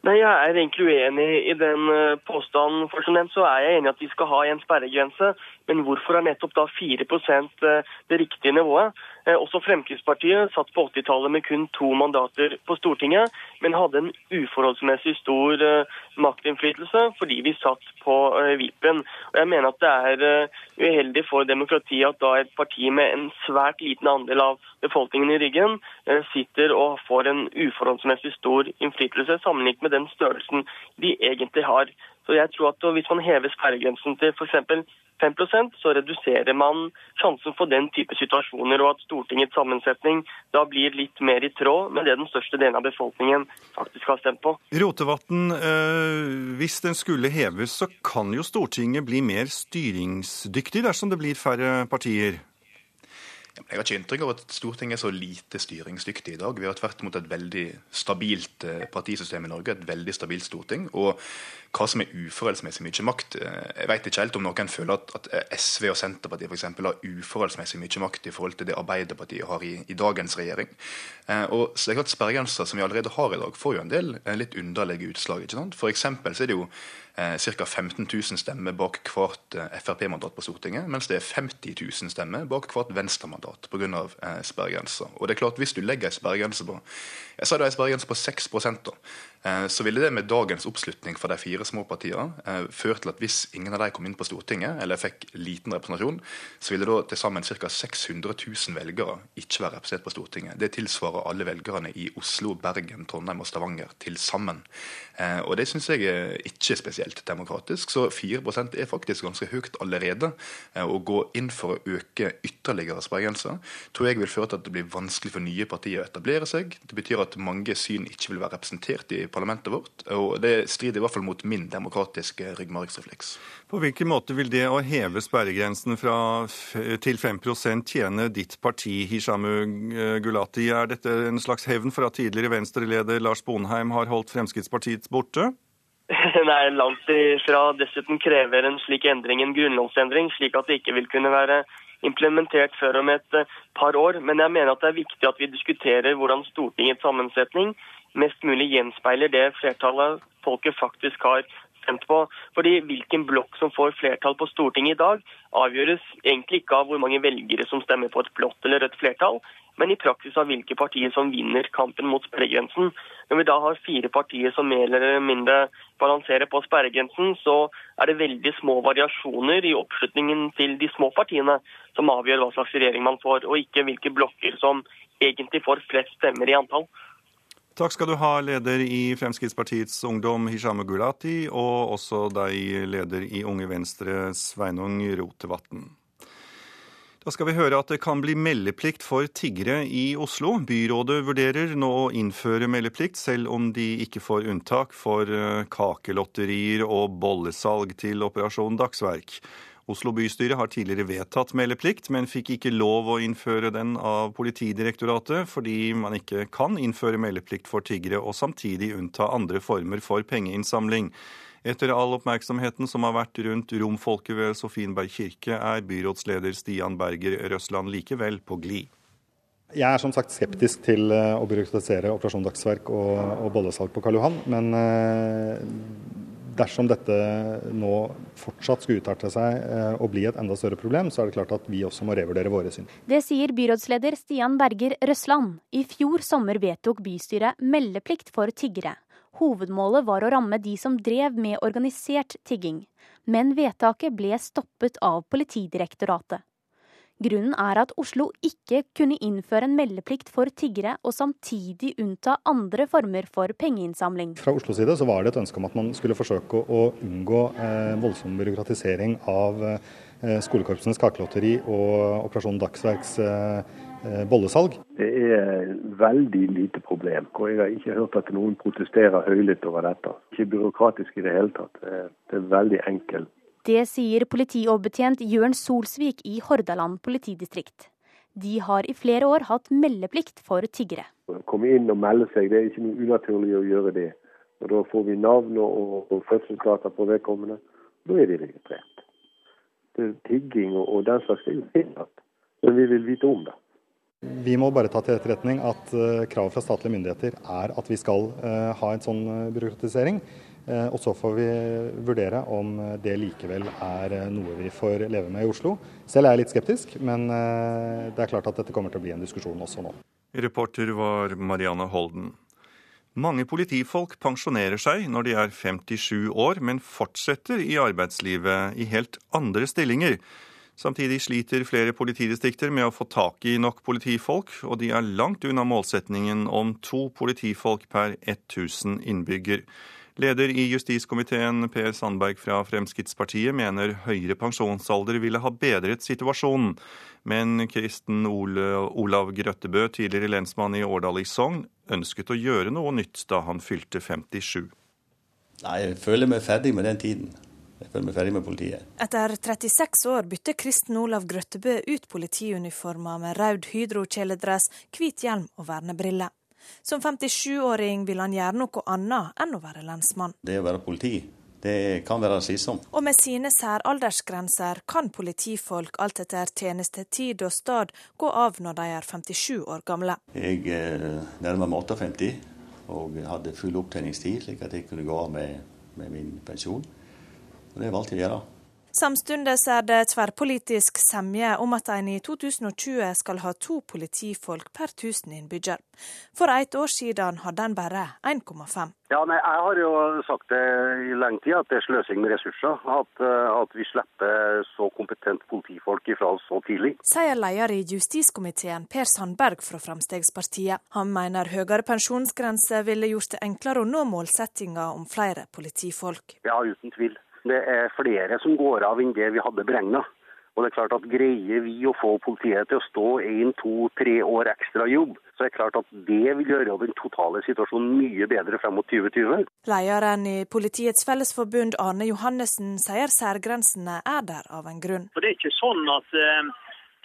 [SPEAKER 37] Nei, Jeg er egentlig uenig i den eh, påstanden. For som nevnt så er jeg enig i at vi skal ha en sperregrense. Men hvorfor er nettopp da 4 eh, det riktige nivået? Eh, også Fremskrittspartiet satt på 80-tallet med kun to mandater på Stortinget, men hadde en uforholdsmessig stor maktinnflytelse fordi vi satt på vipen. Og Jeg mener at det er uheldig for demokratiet at da et parti med en svært liten andel av befolkningen i ryggen sitter og får en uforholdsmessig stor innflytelse sammenlignet med den størrelsen de egentlig har. Så jeg tror at Hvis man hever sperregrensen til f.eks. 5% så reduserer man sjansen for den type situasjoner, og at Stortingets sammensetning da blir litt mer i tråd med det den største delen av befolkningen faktisk har stemt på.
[SPEAKER 1] Rotevatn, øh, hvis den skulle heves, så kan jo Stortinget bli mer styringsdyktig dersom det blir færre partier?
[SPEAKER 38] Jeg har ikke inntrykk av at Stortinget er så lite styringsdyktig i dag. Vi har tvert imot et veldig stabilt eh, partisystem i Norge, et veldig stabilt storting. Og hva som er uforholdsmessig mye makt eh, Jeg vet ikke helt om noen føler at, at eh, SV og Senterpartiet f.eks. har uforholdsmessig mye makt i forhold til det Arbeiderpartiet har i, i dagens regjering. Og så er klart Sperregrenser som vi allerede har i dag, får jo en del litt underlige utslag. ikke sant? For så er det jo ca. 15 000 stemmer bak hvert eh, Frp-mandat på Stortinget, mens det er 50 000 stemmer bak hvert Venstre-mandat pga. Eh, sperregrensa. Og det er klart, hvis du legger ei sperregrense på jeg sa det er sperregrense på 6 da, så ville det med dagens oppslutning for de fire små partiene eh, ført til at hvis ingen av dem kom inn på Stortinget, eller fikk liten representasjon, så ville da til sammen ca. 600 000 velgere ikke være representert på Stortinget. Det tilsvarer alle velgerne i Oslo, Bergen, Trondheim og Stavanger til sammen. Eh, og det syns jeg er ikke spesielt demokratisk. Så 4% er faktisk ganske høyt allerede. Å gå inn for å øke ytterligere sperregrenser tror jeg vil føre til at det blir vanskelig for nye partier å etablere seg. Det betyr at mange syn ikke vil være representert i parlamentet vårt. og Det strider i hvert fall mot min demokratiske ryggmargsrefleks.
[SPEAKER 1] På hvilken måte vil det å heve sperregrensen fra, til 5% tjene ditt parti, Hishamu Gulati? Er dette en slags hevn for at tidligere Venstre-leder Lars Bonheim har holdt Fremskrittspartiet borte?
[SPEAKER 37] Nei, langt ifra. Dessuten krever en slik endring en grunnlovsendring, slik at det ikke vil kunne være implementert før om et eh, par år. Men jeg mener at det er viktig at vi diskuterer hvordan Stortingets sammensetning mest mulig gjenspeiler det flertallet folket faktisk har stemt på. Fordi Hvilken blokk som får flertall på Stortinget i dag, avgjøres egentlig ikke av hvor mange velgere som stemmer på et blått eller rødt flertall, men i praksis av hvilke partier som vinner kampen mot sperregrensen. Når vi da har fire partier som mer eller mindre balanserer på sperregrensen, så er det veldig små variasjoner i oppslutningen til de små partiene som avgjør hva slags regjering man får, og ikke hvilke blokker som egentlig får flest stemmer i antall.
[SPEAKER 1] Takk skal du ha, leder i Fremskrittspartiets Ungdom, Hisham Gulati, og også deg, leder i Unge Venstre, Sveinung Rotevatn. Da skal vi høre at det kan bli meldeplikt for tiggere i Oslo. Byrådet vurderer nå å innføre meldeplikt, selv om de ikke får unntak for eh, kakelotterier og bollesalg til Operasjon Dagsverk. Oslo bystyre har tidligere vedtatt meldeplikt, men fikk ikke lov å innføre den av Politidirektoratet, fordi man ikke kan innføre meldeplikt for tiggere og samtidig unnta andre former for pengeinnsamling. Etter all oppmerksomheten som har vært rundt romfolket ved Sofienberg kirke, er byrådsleder Stian Berger Røsland likevel på glid.
[SPEAKER 39] Jeg er som sagt skeptisk til eh, å byråkratisere Operasjon Dagsverk og, og bollesalg på Karl Johan. Men eh, dersom dette nå fortsatt skulle utarte seg eh, og bli et enda større problem, så er det klart at vi også må revurdere våre syn.
[SPEAKER 40] Det sier byrådsleder Stian Berger Røsland. I fjor sommer vedtok bystyret meldeplikt for tiggere. Hovedmålet var å ramme de som drev med organisert tigging, men vedtaket ble stoppet av Politidirektoratet. Grunnen er at Oslo ikke kunne innføre en meldeplikt for tiggere og samtidig unnta andre former for pengeinnsamling.
[SPEAKER 39] Fra Oslos side var det et ønske om at man skulle forsøke å unngå eh, voldsom byråkratisering av eh, skolekorpsenes kakelotteri og Operasjon Dagsverks bollesalg.
[SPEAKER 41] Det er veldig lite problem, og jeg har ikke hørt at noen protesterer høylytt over dette. Ikke byråkratisk i det hele tatt. Det er veldig enkelt.
[SPEAKER 40] Det sier politioverbetjent Jørn Solsvik i Hordaland politidistrikt. De har i flere år hatt meldeplikt for tiggere.
[SPEAKER 41] Å Komme inn og melde seg, det er ikke noe unaturlig å gjøre det. Og Da får vi navn og, og fødselsdata på vedkommende. Da er de registrert. Det, tigging og, og den slags er jo tillatt, men vi vil vite om det.
[SPEAKER 39] Vi må bare ta til etterretning at uh, kravet fra statlige myndigheter er at vi skal uh, ha en sånn uh, byråkratisering. Og så får vi vurdere om det likevel er noe vi får leve med i Oslo. Selv er jeg litt skeptisk, men det er klart at dette kommer til å bli en diskusjon også nå.
[SPEAKER 1] Reporter var Marianne Holden. Mange politifolk pensjonerer seg når de er 57 år, men fortsetter i arbeidslivet i helt andre stillinger. Samtidig sliter flere politidistrikter med å få tak i nok politifolk, og de er langt unna målsetningen om to politifolk per 1000 innbygger. Leder i justiskomiteen Per Sandberg fra Fremskrittspartiet mener høyere pensjonsalder ville ha bedret situasjonen. Men Kristen Olav Grøttebø, tidligere lensmann i Årdal i Sogn, ønsket å gjøre noe nytt da han fylte 57.
[SPEAKER 42] Nei, jeg føler meg ferdig med den tiden. Jeg føler meg ferdig med politiet.
[SPEAKER 43] Etter 36 år bytter Kristen Olav Grøttebø ut politiuniformer med rød hydrokjeledress, hvit hjelm og vernebriller. Som 57-åring vil han gjøre noe annet enn å være lensmann.
[SPEAKER 42] Det å være politi, det kan være slitsomt.
[SPEAKER 43] Og med sine særaldersgrenser kan politifolk alt etter tjenestetid og sted gå av når de er 57 år gamle.
[SPEAKER 42] Jeg eh, nærmer meg 58 og hadde full opptjeningstid, slik at jeg kunne gå av med, med min pensjon. Og det valgte jeg å gjøre.
[SPEAKER 43] Samtidig er det tverrpolitisk semje om at en i 2020 skal ha to politifolk per 1000 innbygger. For ett år siden hadde en bare 1,5.
[SPEAKER 41] Ja, nei, Jeg har jo sagt det i lenge tid at det er sløsing med ressurser. At, eh, at vi slipper så kompetent politifolk ifra oss så tidlig.
[SPEAKER 43] Sier leder i justiskomiteen Per Sandberg fra Fremskrittspartiet. Han mener høyere pensjonsgrense ville gjort det enklere å nå målsettinga om flere politifolk.
[SPEAKER 41] Ja, uten tvil. Det er flere som går av enn det vi hadde beregna. Og det er klart at Greier vi å få politiet til å stå én, to, tre år ekstra jobb, så er det klart at det vil gjøre den totale situasjonen mye bedre frem mot 2020.
[SPEAKER 43] Lederen i Politiets Fellesforbund, Arne Johannessen, sier særgrensene er der av en grunn.
[SPEAKER 44] For Det er ikke sånn at eh,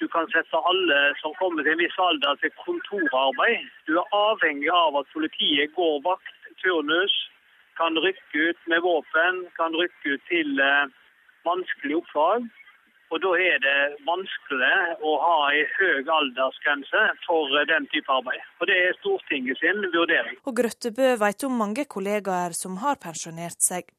[SPEAKER 44] du kan sette alle som kommer til en viss alder til kontorarbeid. Du er avhengig av at politiet går vakt, turnus, kan rykke ut med våpen, kan rykke ut til eh, vanskelige oppdrag. Og Da er det vanskelig å ha en høy aldersgrense for eh, den type arbeid. Og Det er Stortinget sin vurdering.
[SPEAKER 43] Og Grøttebø vet om mange kollegaer som har pensjonert seg,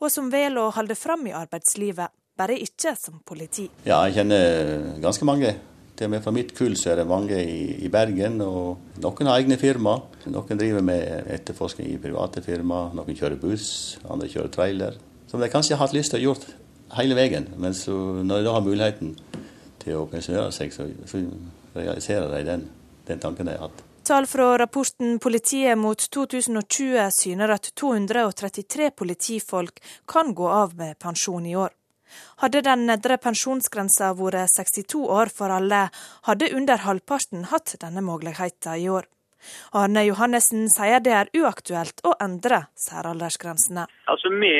[SPEAKER 43] og som velger å holde fram i arbeidslivet, bare ikke som politi.
[SPEAKER 42] Ja, jeg kjenner ganske mange. Til og med fra mitt kull så er det mange i, i Bergen, og noen har egne firma. Noen driver med etterforskning i private firma, noen kjører buss, andre kjører trailer. Som de kanskje har hatt lyst til å gjøre hele veien, men så, når de da har muligheten til å pensjonere seg, så, så realiserer de den, den tanken de har hatt.
[SPEAKER 43] Tall fra rapporten Politiet mot 2020 syner at 233 politifolk kan gå av med pensjon i år. Hadde den nedre pensjonsgrensa vært 62 år for alle, hadde under halvparten hatt denne muligheten i år. Arne Johannessen sier det er uaktuelt å endre særaldersgrensene.
[SPEAKER 44] Altså, Vi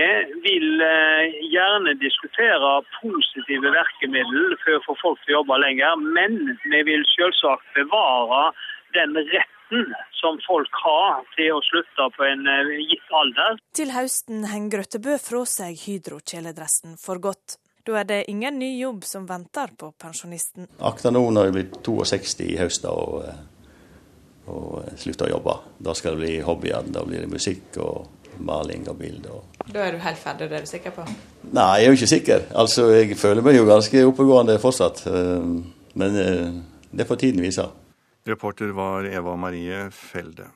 [SPEAKER 44] vil eh, gjerne diskutere positive virkemidler for å få folk til å jobbe lenger, men vi vil selvsagt bevare den retten retten som folk har til å slutte på en eh, gitt alder.
[SPEAKER 43] Til høsten henger Grøttebø fra seg hydrokjeledressen for godt. Da er det ingen ny jobb som venter på pensjonisten.
[SPEAKER 42] Akta nå når jeg blir 62 i høst og, eh, og slutter å jobbe. Da skal det bli hobbyer. Da blir det musikk og maling og bilder.
[SPEAKER 43] Da er du helt ferdig, det er du sikker på?
[SPEAKER 42] Nei, jeg er jo ikke sikker. Altså, Jeg føler meg jo ganske oppegående fortsatt. Eh, men det får tiden vise.
[SPEAKER 1] Reporter var Eva Marie Felde.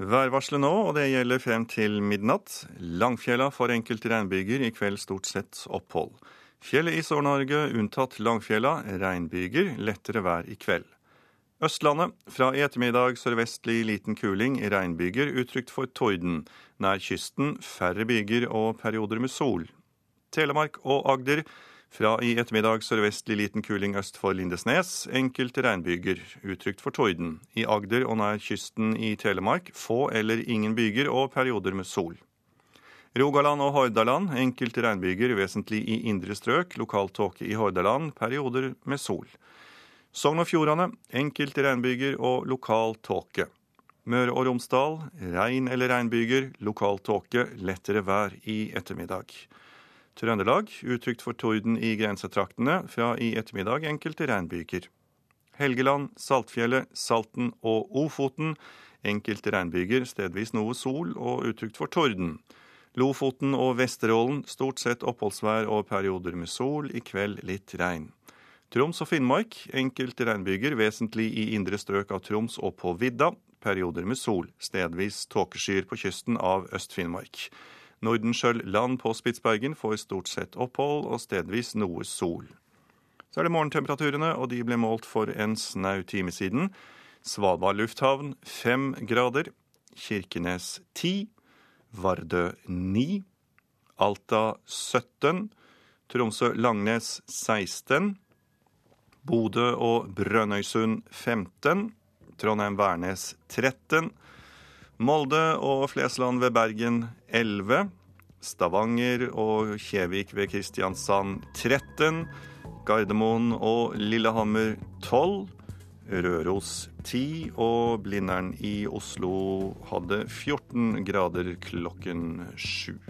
[SPEAKER 1] Værvarselet nå, og det gjelder frem til midnatt. Langfjella for enkelte regnbyger, i kveld stort sett opphold. Fjellet i Sør-Norge unntatt Langfjella, regnbyger, lettere vær i kveld. Østlandet fra i ettermiddag sørvestlig liten kuling, regnbyger utrygt for torden. Nær kysten færre byger og perioder med sol. Telemark og Agder Fra i ettermiddag sørvestlig liten kuling øst for Lindesnes. Enkelte regnbyger, utrygt for torden. I Agder og nær kysten i Telemark få eller ingen byger og perioder med sol. Rogaland og Hordaland enkelte regnbyger, vesentlig i indre strøk. Lokal tåke i Hordaland, perioder med sol. Sogn og Fjordane enkelte regnbyger og lokal tåke. Møre og Romsdal regn eller regnbyger, lokal tåke, lettere vær i ettermiddag. Trøndelag utrygt for torden i grensetraktene, fra i ettermiddag enkelte regnbyger. Helgeland, Saltfjellet, Salten og Ofoten enkelte regnbyger, stedvis noe sol og utrygt for torden. Lofoten og Vesterålen stort sett oppholdsvær og perioder med sol, i kveld litt regn. Troms og Finnmark enkelte regnbyger, vesentlig i indre strøk av Troms og på vidda. Perioder med sol, stedvis tåkeskyer på kysten av Øst-Finnmark. Nordenskjøld land på Spitsbergen får stort sett opphold og stedvis noe sol. Så er det morgentemperaturene, og de ble målt for en snau time siden. Svalbard lufthavn fem grader. Kirkenes ti. Vardø ni. Alta 17. Tromsø-Langnes 16. Bodø og Brønnøysund 15. Trondheim-Værnes 13. Molde og Flesland ved Bergen 11. Stavanger og Kjevik ved Kristiansand 13. Gardermoen og Lillehammer 12. Røros 10. Og Blindern i Oslo hadde 14 grader klokken 7.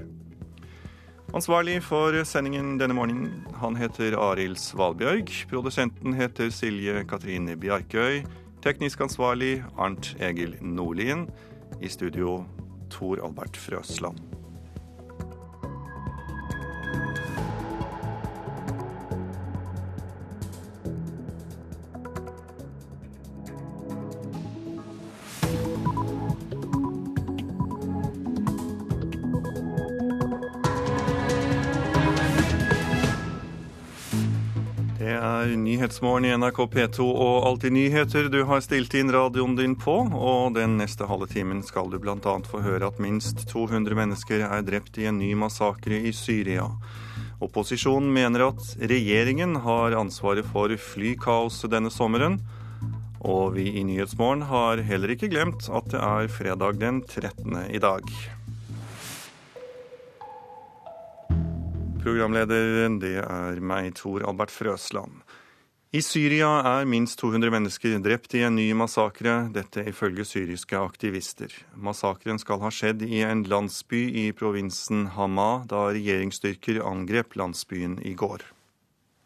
[SPEAKER 1] Ansvarlig for sendingen denne morgenen, han heter Arild Svalbjørg. Produsenten heter Silje Katrine Bjarkøy. Teknisk ansvarlig Arnt Egil Nordlien. I studio Tor Albert Frøsland. Nyhetsmorgen i NRK P2 og Alltid nyheter. Du har stilt inn radioen din på, og den neste halve timen skal du bl.a. få høre at minst 200 mennesker er drept i en ny massakre i Syria. Opposisjonen mener at regjeringen har ansvaret for flykaoset denne sommeren. Og vi i Nyhetsmorgen har heller ikke glemt at det er fredag den 13. i dag. Programleder, det er meg, Tor Albert Frøsland. I Syria er minst 200 mennesker drept i en ny massakre, dette ifølge syriske aktivister. Massakren skal ha skjedd i en landsby i provinsen Hama, da regjeringsstyrker angrep landsbyen i går.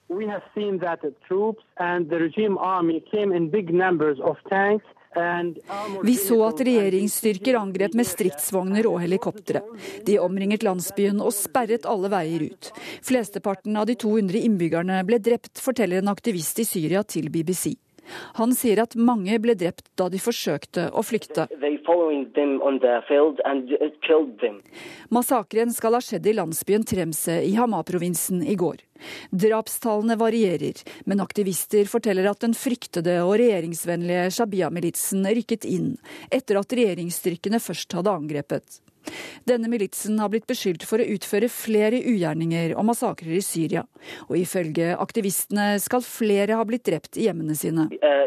[SPEAKER 1] We have seen that troops and the regime army came in big numbers of tanks vi så at regjeringsstyrker angrep med stridsvogner og helikoptre. De omringet landsbyen og sperret alle veier ut. Flesteparten av de 200 innbyggerne ble drept, forteller en aktivist i Syria til BBC. Han sier at mange ble drept da de forsøkte å flykte. Massakren skal ha skjedd i landsbyen Tremse i Hama-provinsen i går. Drapstallene varierer, men aktivister forteller at den fryktede og regjeringsvennlige Shabia-militsen rykket inn etter at regjeringsstyrkene først hadde angrepet. Denne militsen har blitt beskyldt for å utføre flere ugjerninger og massakrer i Syria. Og ifølge aktivistene skal flere ha blitt drept i hjemmene sine. Uh,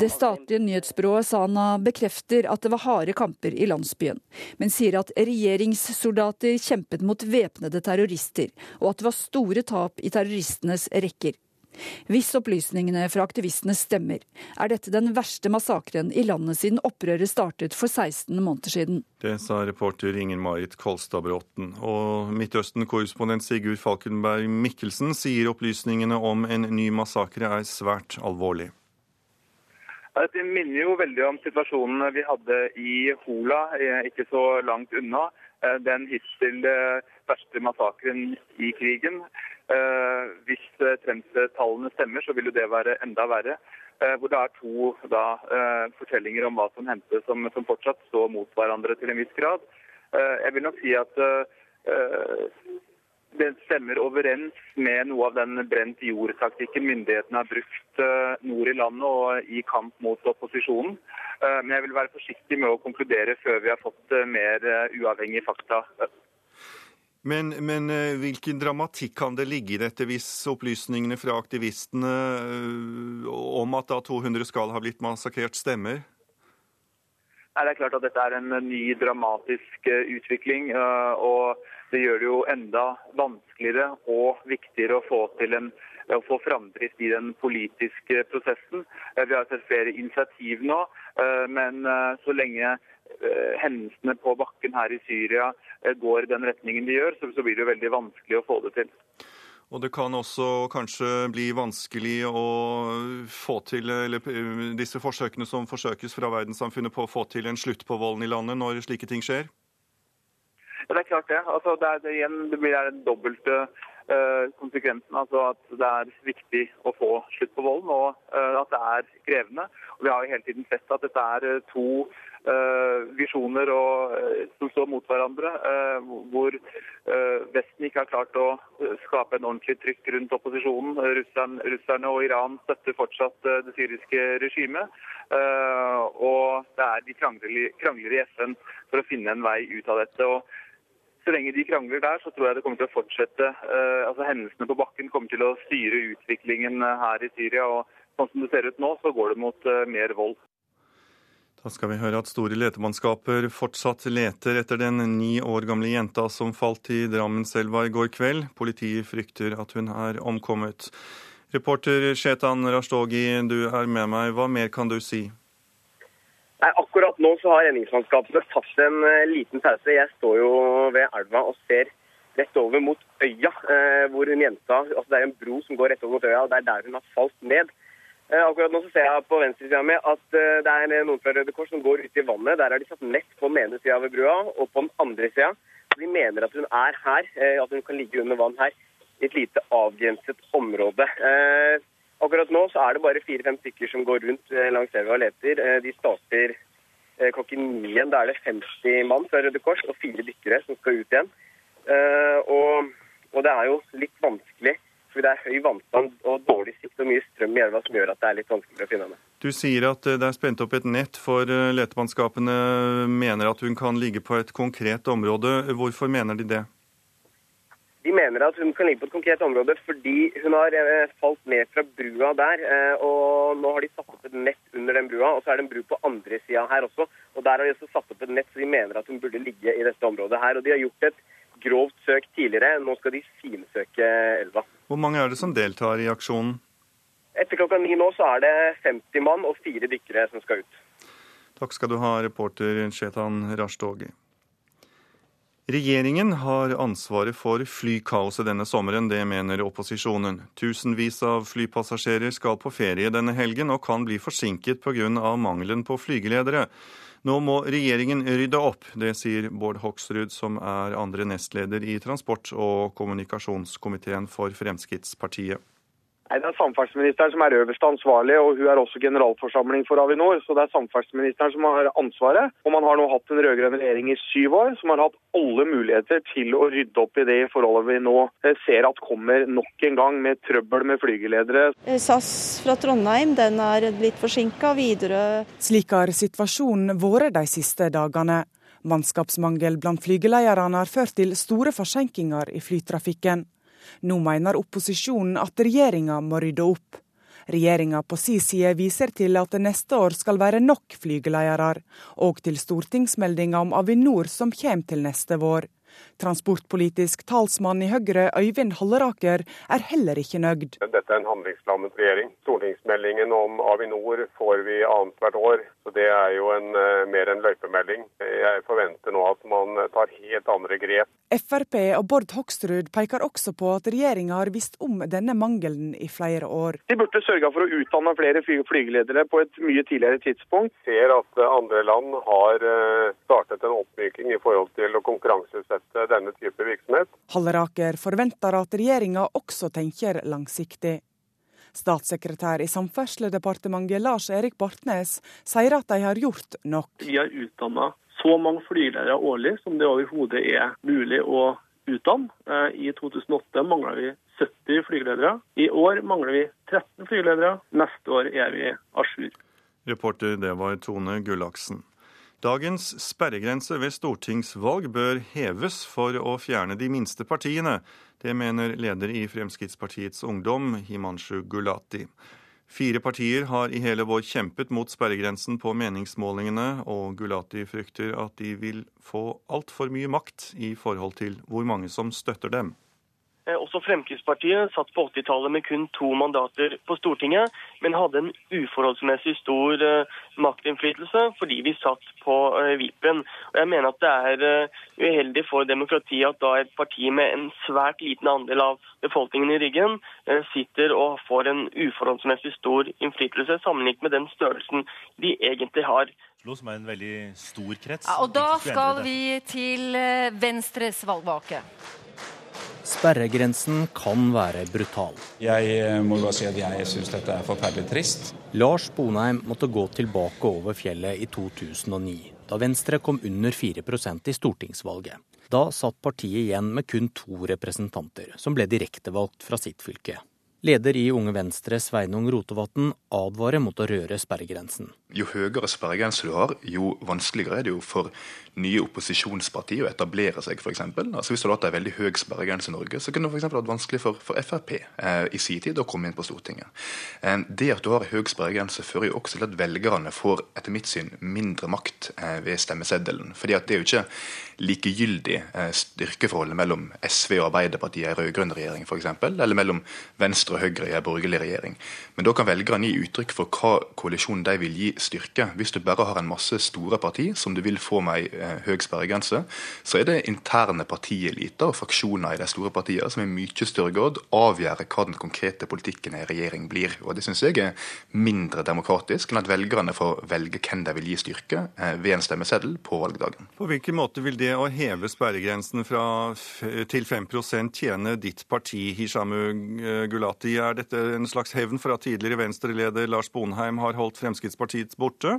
[SPEAKER 1] det statlige nyhetsbyrået Sana bekrefter at det var harde kamper i landsbyen, men sier at regjeringssoldater kjempet mot væpnede terrorister, og at det var store tap i terroristenes rekker. Hvis opplysningene fra aktivistene stemmer, er dette den verste massakren i landet siden opprøret startet for 16 måneder siden. Det sa reporter Inger Marit Kolstad Bråten. Og Midtøsten-korrespondent Sigurd Falkenberg Mikkelsen sier opplysningene om en ny massakre er svært alvorlig.
[SPEAKER 2] Det minner jo veldig om situasjonen vi hadde i Hola, eh, ikke så langt unna. Eh, den hittil eh, verste massakren i krigen. Eh, hvis eh, Tremse-tallene stemmer, så vil jo det være enda verre. Eh, hvor det er to da, fortellinger om hva som hendte som, som, fortsatt står mot hverandre til en viss grad. Jeg vil nok si at det stemmer overens med noe av den brent jord-taktikken myndighetene har brukt nord i landet og i kamp mot opposisjonen. Men jeg vil være forsiktig med å konkludere før vi har fått mer uavhengige fakta.
[SPEAKER 1] Men, men, eh, hvilken dramatikk kan det ligge i dette hvis opplysningene fra aktivistene eh, om at da 200 skal ha blitt massakrert, stemmer?
[SPEAKER 2] Det er klart at Dette er en ny dramatisk eh, utvikling. og Det gjør det jo enda vanskeligere og viktigere å få til en å få framdrift i den politiske prosessen. Vi har sett flere initiativ nå, men så lenge Eh, hendelsene på bakken her i Syria eh, går i den retningen de gjør, så blir det veldig vanskelig å få det til.
[SPEAKER 1] Og det kan også kanskje bli vanskelig å få til eller eh, disse forsøkene som forsøkes fra verdenssamfunnet på å få til en slutt på volden i landet når slike ting skjer?
[SPEAKER 2] Ja, det er klart det. Altså, det, er, det, igjen, det blir den dobbelte konsekvensen. Altså at det er viktig å få slutt på volden, og uh, at det er krevende. Og vi har jo hele tiden sett at dette er uh, to Eh, visjoner eh, som står mot hverandre, eh, hvor Vesten ikke har klart å skape en ordentlig trykk rundt opposisjonen. Russerne, og Iran støtter fortsatt det syriske regimet. Og det er de krangler i FN for å finne en vei ut av dette. og så lenge de krangler der, så tror jeg det kommer til å fortsette. altså Hendelsene på bakken kommer til å styre utviklingen her i Syria. og Sånn som det ser ut nå, så går det mot mer vold.
[SPEAKER 1] Da skal vi høre at store letemannskaper fortsatt leter etter den ni år gamle jenta som falt i Drammenselva i går kveld. Politiet frykter at hun er omkommet. Reporter Shetan Rashtogi, du er med meg. Hva mer kan du si?
[SPEAKER 45] Nei, akkurat nå så har redningsmannskapene tatt en uh, liten pause. Jeg står jo ved elva og ser rett over mot øya, uh, hvor hun jenta altså Det er en bro som går rett over mot øya, og det er der hun har falt ned. Eh, akkurat nå så ser jeg på venstresida mi at eh, det er noen fra Røde Kors som går ut i vannet. Der har de satt nett på den ene sida ved brua, og på den andre sida. De mener at hun er her, eh, at hun kan ligge under vann her, i et lite avgrenset område. Akkurat nå så er det bare fire-fem stykker som går rundt langs elva og leter. De starter klokken ni igjen. Da er det 50 mann fra Røde Kors og fire dykkere som skal ut igjen. Og, og det er jo litt vanskelig for det er høy vannstand og dårlig sikt og mye strøm i elva som gjør at det er litt vanskelig å finne henne.
[SPEAKER 1] Du sier at eh, det er spent opp et nett, for eh, letemannskapene mener at hun kan ligge på et konkret område. Hvorfor mener de det?
[SPEAKER 45] De mener at hun kan ligge på et konkret område fordi hun har eh, falt ned fra brua der. og Nå har de satt opp et nett under den brua, og så er det en bru på andre sida her også. og Der har de også satt opp et nett, så de mener at hun burde ligge i dette området her. og De har gjort et grovt søk tidligere. Nå skal de finsøke elva.
[SPEAKER 1] Hvor mange er det som deltar i aksjonen?
[SPEAKER 45] Etter klokka ni nå så er det 50 mann og fire dykkere som skal ut.
[SPEAKER 1] Takk skal du ha, reporter Chetan Rashtogi. Regjeringen har ansvaret for flykaoset denne sommeren, det mener opposisjonen. Tusenvis av flypassasjerer skal på ferie denne helgen og kan bli forsinket pga. mangelen på flygeledere. Nå må regjeringen rydde opp, det sier Bård Hoksrud, som er andre nestleder i transport- og kommunikasjonskomiteen for Fremskrittspartiet.
[SPEAKER 28] Nei, Det er samferdselsministeren som er øverste ansvarlig, og hun er også generalforsamling for Avinor. Så det er samferdselsministeren som har ansvaret. Og man har nå hatt en rød-grønn regjering i syv år som har hatt alle muligheter til å rydde opp i det forholdet vi nå eh, ser at kommer nok en gang med trøbbel med flygeledere.
[SPEAKER 29] Eh, SAS fra Trondheim den er blitt forsinka videre.
[SPEAKER 4] Slik har situasjonen vært de siste dagene. Mannskapsmangel blant flygelederne har ført til store forsinkelser i flytrafikken. Nå mener opposisjonen at regjeringa må rydde opp. Regjeringa på si side viser til at det neste år skal være nok flygeledere, og til stortingsmeldinga om Avinor som kommer til neste vår. Transportpolitisk talsmann i Høyre, Øyvind Halleraker, er heller ikke nøyd.
[SPEAKER 5] Dette er en handlingslammet regjering. Stortingsmeldingen om Avinor får vi annethvert år, så det er jo en, eh, mer en løypemelding. Jeg forventer nå at man tar helt andre grep.
[SPEAKER 4] Frp og Bård Hoksrud peker også på at regjeringa har visst om denne mangelen i flere år.
[SPEAKER 28] De burde sørga for å utdanne flere flygeledere på et mye tidligere tidspunkt.
[SPEAKER 5] Vi ser at andre land har eh, startet en oppmyking i forhold til å konkurranseutsette denne type virksomhet.
[SPEAKER 4] Halleraker forventer at regjeringa også tenker langsiktig. Statssekretær i Samferdselsdepartementet Lars Erik Bartnes sier at de har gjort nok.
[SPEAKER 28] Vi har utdanna så mange flygeledere årlig som det overhodet er mulig å utdanne. Eh, I 2008 mangla vi 70 flygeledere. I år mangler vi 13 flygeledere. Neste år er vi à jour.
[SPEAKER 1] Reporter det var Tone Gullaksen. Dagens sperregrense ved stortingsvalg bør heves for å fjerne de minste partiene. Det mener leder i Fremskrittspartiets Ungdom, Himanshu Gulati. Fire partier har i hele vår kjempet mot sperregrensen på meningsmålingene, og Gulati frykter at de vil få altfor mye makt i forhold til hvor mange som støtter dem.
[SPEAKER 37] Eh, også Fremskrittspartiet satt på 80-tallet med kun to mandater på Stortinget, men hadde en uforholdsmessig stor uh, maktinnflytelse fordi vi satt på vipen. vippen. Og jeg mener at det er uh, uheldig for demokratiet at da et parti med en svært liten andel av befolkningen i ryggen sitter og får en uforholdsmessig stor innflytelse sammenlignet med den størrelsen de egentlig har.
[SPEAKER 46] Som er en veldig stor krets.
[SPEAKER 47] Ja, og da skal vi til Venstres valgvake.
[SPEAKER 48] Sperregrensen kan være brutal.
[SPEAKER 49] Jeg eh, må bare si at jeg syns dette er forferdelig trist.
[SPEAKER 48] Lars Bonheim måtte gå tilbake over fjellet i 2009, da Venstre kom under 4% i stortingsvalget. Da satt partiet igjen med kun to representanter, som ble direktevalgt fra sitt fylke. Leder i Unge Venstre, Sveinung Rotevatn, advarer mot å røre sperregrensen.
[SPEAKER 38] Jo høyere sperregrense du har, jo vanskeligere er det jo for nye opposisjonspartier å etablere seg, f.eks. Altså, hvis du hadde hatt en veldig høy sperregrense i Norge, så kunne det f.eks. vært vanskelig for, for Frp eh, i sin tid å komme inn på Stortinget. Eh, det at du har høy sperregrense, fører jo også til at velgerne får etter mitt syn mindre makt eh, ved stemmeseddelen. Fordi at det er jo ikke likegyldig styrkeforhold styrkeforholdet mellom SV og Arbeiderpartiet i en rød-grønn regjering f.eks., eller mellom Venstre og Høyre i en borgerlig regjering. Men da kan velgerne gi uttrykk for hva koalisjonen de vil gi styrke. Hvis du bare har en masse store parti som du vil få med ei Eh, høy sperregrense, så er det interne partieliter og fraksjoner i de store partiene som i mye større grad avgjør hva den konkrete politikken i regjering blir. Og Det syns jeg er mindre demokratisk enn at velgerne får velge hvem de vil gi styrke eh, ved en stemmeseddel på valgdagen.
[SPEAKER 1] På hvilken måte vil det å heve sperregrensen fra, til 5% tjene ditt parti, Hishamu eh, Gulati? Er dette en slags hevn for at tidligere Venstre-leder Lars Bonheim har holdt Fremskrittspartiets borte?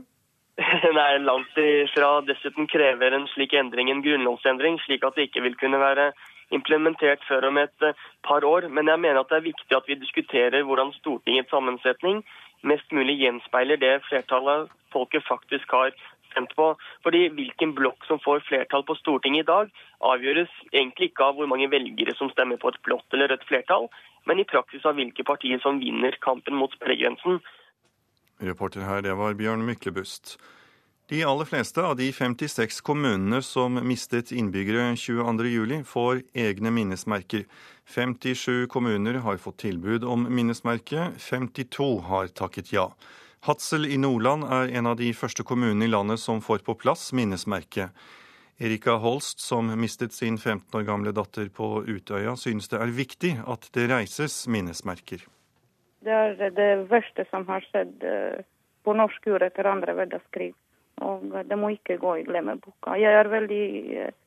[SPEAKER 37] Nei, langt ifra. Dessuten krever en slik endring en grunnlovsendring, slik at det ikke vil kunne være implementert før om et eh, par år. Men jeg mener at det er viktig at vi diskuterer hvordan Stortingets sammensetning mest mulig gjenspeiler det flertallet folket faktisk har stemt på. Fordi Hvilken blokk som får flertall på Stortinget i dag, avgjøres egentlig ikke av hvor mange velgere som stemmer på et blått eller rødt flertall, men i praksis av hvilke partier som vinner kampen mot sperregrensen.
[SPEAKER 1] Reporter her, det var Bjørn Myklebust. De aller fleste av de 56 kommunene som mistet innbyggere 22.07, får egne minnesmerker. 57 kommuner har fått tilbud om minnesmerke, 52 har takket ja. Hadsel i Nordland er en av de første kommunene i landet som får på plass minnesmerke. Erika Holst, som mistet sin 15 år gamle datter på Utøya, synes det er viktig at det reises minnesmerker.
[SPEAKER 50] Det er det verste som har skjedd eh, på norsk jord etter andre verdenskrig. Og det må ikke gå i glemmeboka. Jeg er veldig eh,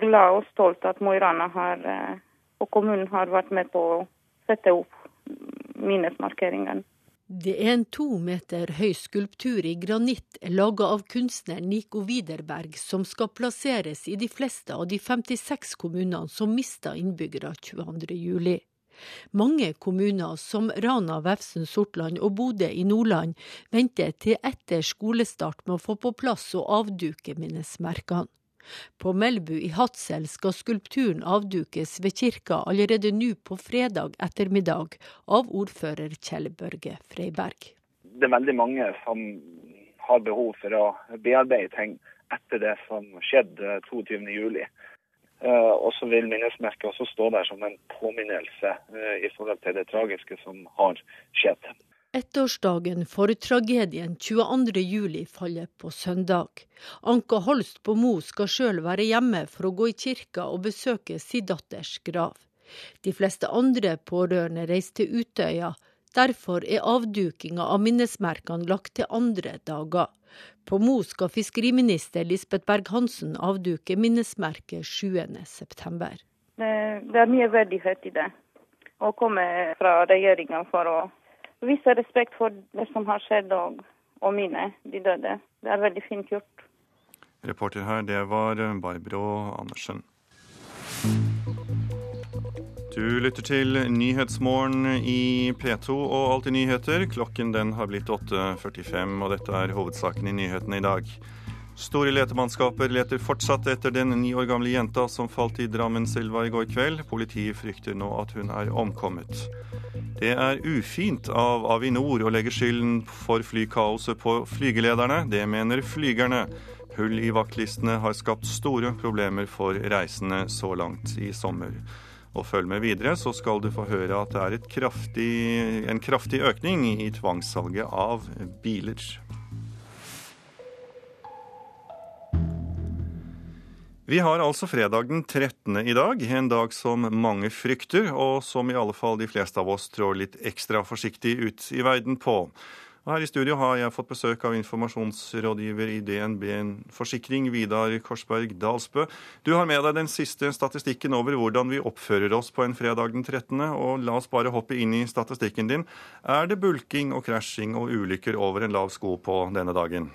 [SPEAKER 50] glad og stolt at Mo i Rana eh, og kommunen har vært med på å sette opp minnesmarkeringen.
[SPEAKER 51] Det er en to meter høy skulptur i granitt laga av kunstner Nico Widerberg, som skal plasseres i de fleste av de 56 kommunene som mista innbyggere 22.07. Mange kommuner som Rana, Vefsn, Sortland og Bodø i Nordland venter til etter skolestart med å få på plass og avduke minnesmerkene. På Melbu i Hadsel skal skulpturen avdukes ved kirka allerede nå på fredag ettermiddag av ordfører Kjell Børge Freiberg.
[SPEAKER 52] Det er veldig mange som har behov for å bearbeide ting etter det som skjedde 22.07. Eh, og så vil minnesmerket også stå der som en påminnelse eh, i forhold til det tragiske som har skjedd.
[SPEAKER 51] Ettårsdagen for tragedien 22.07 faller på søndag. Anka Holst på Mo skal sjøl være hjemme for å gå i kirka og besøke sin datters grav. De fleste andre pårørende reiser til Utøya. Derfor er avdukinga av minnesmerkene lagt til andre dager. På Mo skal fiskeriminister Lisbeth Berg-Hansen avduke minnesmerket 7.9.
[SPEAKER 50] Det, det er mye verdighet i det. Å komme fra regjeringa for å vise respekt for det som har skjedd, og, og mine, de døde. Det er veldig fint gjort.
[SPEAKER 1] Reporter her, det var Barbro Andersen. Du lytter til Nyhetsmorgen i P2 og Alltid nyheter. Klokken den har blitt 8.45, og dette er hovedsaken i nyhetene i dag. Store letemannskaper leter fortsatt etter den ni år gamle jenta som falt i Drammenselva i går kveld. Politiet frykter nå at hun er omkommet. Det er ufint av Avinor å legge skylden for flykaoset på flygelederne. Det mener flygerne. Hull i vaktlistene har skapt store problemer for reisende så langt i sommer. Og følg med videre, så skal du få høre at det er kraftig, en kraftig økning i tvangssalget av biler. Vi har altså fredag den 13. i dag, en dag som mange frykter, og som i alle fall de fleste av oss trår litt ekstra forsiktig ut i verden på. Og her i studio har jeg fått besøk av informasjonsrådgiver i DNB Forsikring, Vidar Korsberg Dalsbø. Du har med deg den siste statistikken over hvordan vi oppfører oss på en fredag den 13., og la oss bare hoppe inn i statistikken din. Er det bulking og krasjing og ulykker over en lav sko på denne dagen?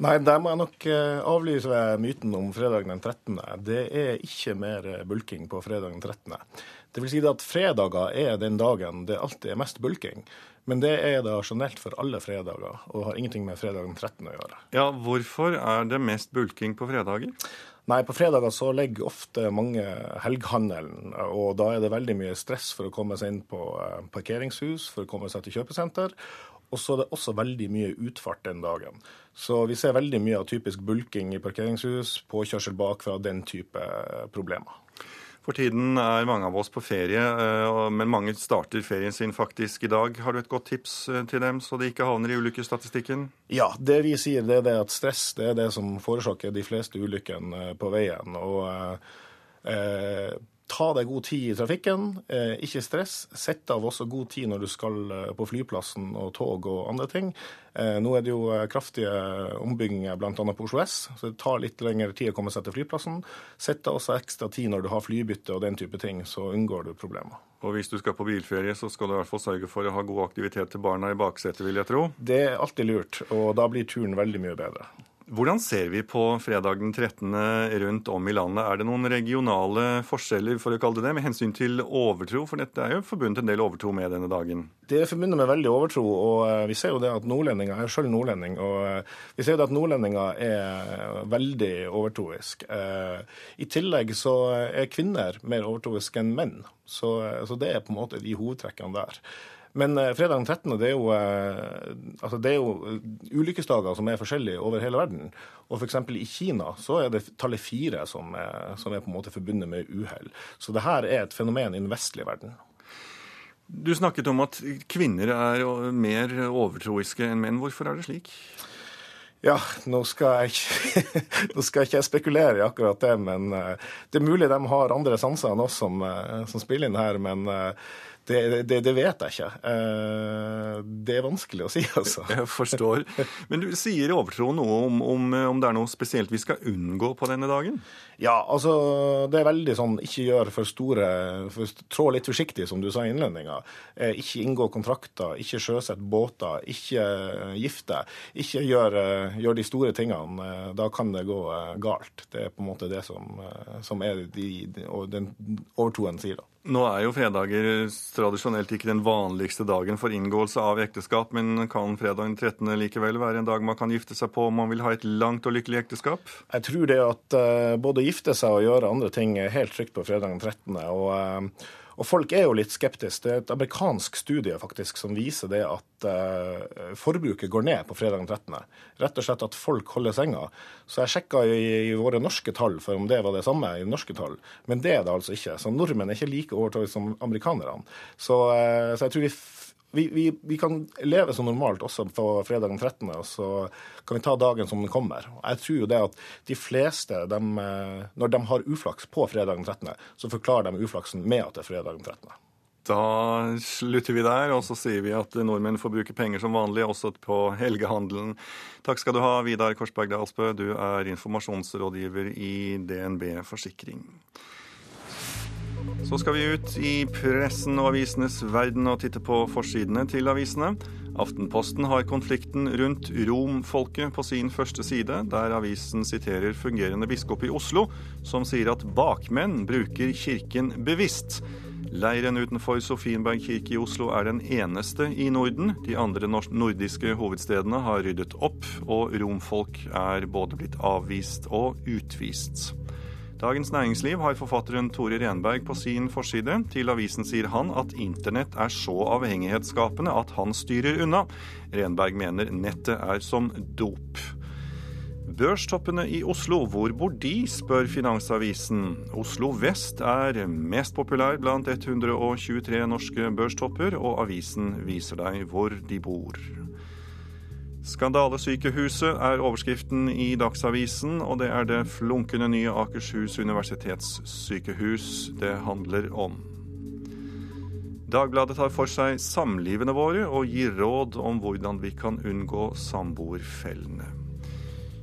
[SPEAKER 53] Nei, der må jeg nok eh, avlyse myten om fredag den 13. Det er ikke mer eh, bulking på fredag den 13. Det vil si at fredager er den dagen det alltid er mest bulking. Men det er da generelt for alle fredager, og har ingenting med fredag den 13. å gjøre.
[SPEAKER 1] Ja, Hvorfor er det mest bulking på fredager?
[SPEAKER 53] Nei, på fredager så legger ofte mange helghandelen, og da er det veldig mye stress for å komme seg inn på eh, parkeringshus, for å komme seg til kjøpesenter. Og så er det også veldig mye utfart den dagen. Så vi ser veldig mye av typisk bulking i parkeringshus, påkjørsel bakfra, den type problemer.
[SPEAKER 1] For tiden er mange av oss på ferie, eh, men mange starter ferien sin faktisk i dag. Har du et godt tips eh, til dem, så de ikke havner i ulykkesstatistikken?
[SPEAKER 53] Ja, det vi sier det er at stress det er det som forårsaker de fleste ulykkene eh, på veien. Og eh, Ta deg god tid i trafikken, eh, ikke stress. Sett av også god tid når du skal eh, på flyplassen og tog og andre ting. Eh, nå er det jo kraftige ombygginger bl.a. på Oslo S, så det tar litt lengre tid å komme seg til flyplassen. Sett av også ekstra tid når du har flybytte og den type ting, så unngår du problemer.
[SPEAKER 1] Og hvis du skal på bilferie, så skal du i hvert fall sørge for å ha god aktivitet til barna i baksetet, vil jeg tro?
[SPEAKER 53] Det er alltid lurt, og da blir turen veldig mye bedre.
[SPEAKER 1] Hvordan ser vi på fredag den 13. rundt om i landet? Er det noen regionale forskjeller for å kalle det det, med hensyn til overtro? For dette er jo forbundet en del overtro med denne dagen?
[SPEAKER 53] Det er forbundet med veldig overtro. og eh, Vi ser jo det at nordlendinger, jeg er selv nordlending, og eh, vi ser jo det at nordlendinger er veldig overtroisk. Eh, I tillegg så er kvinner mer overtroiske enn menn. Så, så det er på en måte de hovedtrekkene der. Men eh, fredag den 13. Det er, jo, eh, altså det er jo eh, ulykkesdager som er forskjellige over hele verden. Og f.eks. i Kina så er det tallet fire som er, som er på en måte forbundet med uhell. Så det her er et fenomen i den vestlige verden.
[SPEAKER 1] Du snakket om at kvinner er mer overtroiske enn menn. Hvorfor er det slik?
[SPEAKER 53] Ja, nå skal, jeg nå skal jeg ikke spekulere i akkurat det, men det er mulig de har andre sanser enn oss som, som spiller inn her. Men det, det, det, vet jeg ikke. Eh, det er vanskelig å si, altså.
[SPEAKER 1] Jeg forstår. Men du sier overtro noe om, om, om, det er noe spesielt vi skal unngå på denne dagen?
[SPEAKER 53] Ja, altså det er veldig sånn ikke gjør for store for, Trå litt forsiktig, som du sa i innledninga. Eh, ikke inngå kontrakter, ikke sjøsett båter, ikke gifte. Ikke gjør, gjør, de store tingene. Da kan det gå galt. Det er på en måte det som, som er de, den overtroen sier, da.
[SPEAKER 1] Nå er jo fredager tradisjonelt ikke den vanligste dagen for inngåelse av ekteskap, men kan fredag den 13. likevel være en dag man kan gifte seg på om man vil ha et langt og lykkelig ekteskap?
[SPEAKER 53] Jeg tror det at uh, både gifte seg og gjøre andre ting er helt trygt på fredag den 13. Og, uh, og folk er jo litt skeptiske. Det er et amerikansk studie faktisk som viser det at eh, forbruket går ned på fredag den 13. Rett og slett at folk holder senga. Så jeg sjekka i, i, våre norske tall for om det var det samme i norske tall, men det er det altså ikke. Så nordmenn er ikke like overtatt som amerikanerne. Så, eh, så jeg tror vi vi, vi, vi, kan leve som normalt også på fredag den 13., og så kan vi ta dagen som den kommer. Jeg tror jo det at de fleste, de, eh, når de har uflaks på fredag den 13., så forklarer de uflaksen med at det er fredag den 13.
[SPEAKER 1] Da slutter vi der, og så sier vi at nordmenn får bruke penger som vanlig, også på helgehandelen. Takk skal du ha, Vidar Korsberg Dalsbø. Du er informasjonsrådgiver i DNB Forsikring. Så skal vi ut i pressen og avisenes verden og titte på forsidene til avisene. Aftenposten har konflikten rundt romfolket på sin første side, der avisen siterer fungerende biskop i Oslo, som sier at bakmenn bruker kirken bevisst. Leiren utenfor Sofienberg kirke i Oslo er den eneste i Norden. De andre nordiske hovedstedene har ryddet opp, og romfolk er både blitt avvist og utvist. Dagens Næringsliv har forfatteren Tore Renberg på sin forside. Til avisen sier han at internett er så avhengighetsskapende at han styrer unna. Renberg mener nettet er som dop. Børstoppene i Oslo, hvor bor de, spør Finansavisen. Oslo vest er mest populær blant 123 norske børstopper, og avisen viser deg hvor de bor. Skandalesykehuset er overskriften i Dagsavisen, og det er det flunkende nye Akershus universitetssykehus det handler om. Dagbladet tar for seg samlivene våre og gir råd om hvordan vi kan unngå samboerfellene.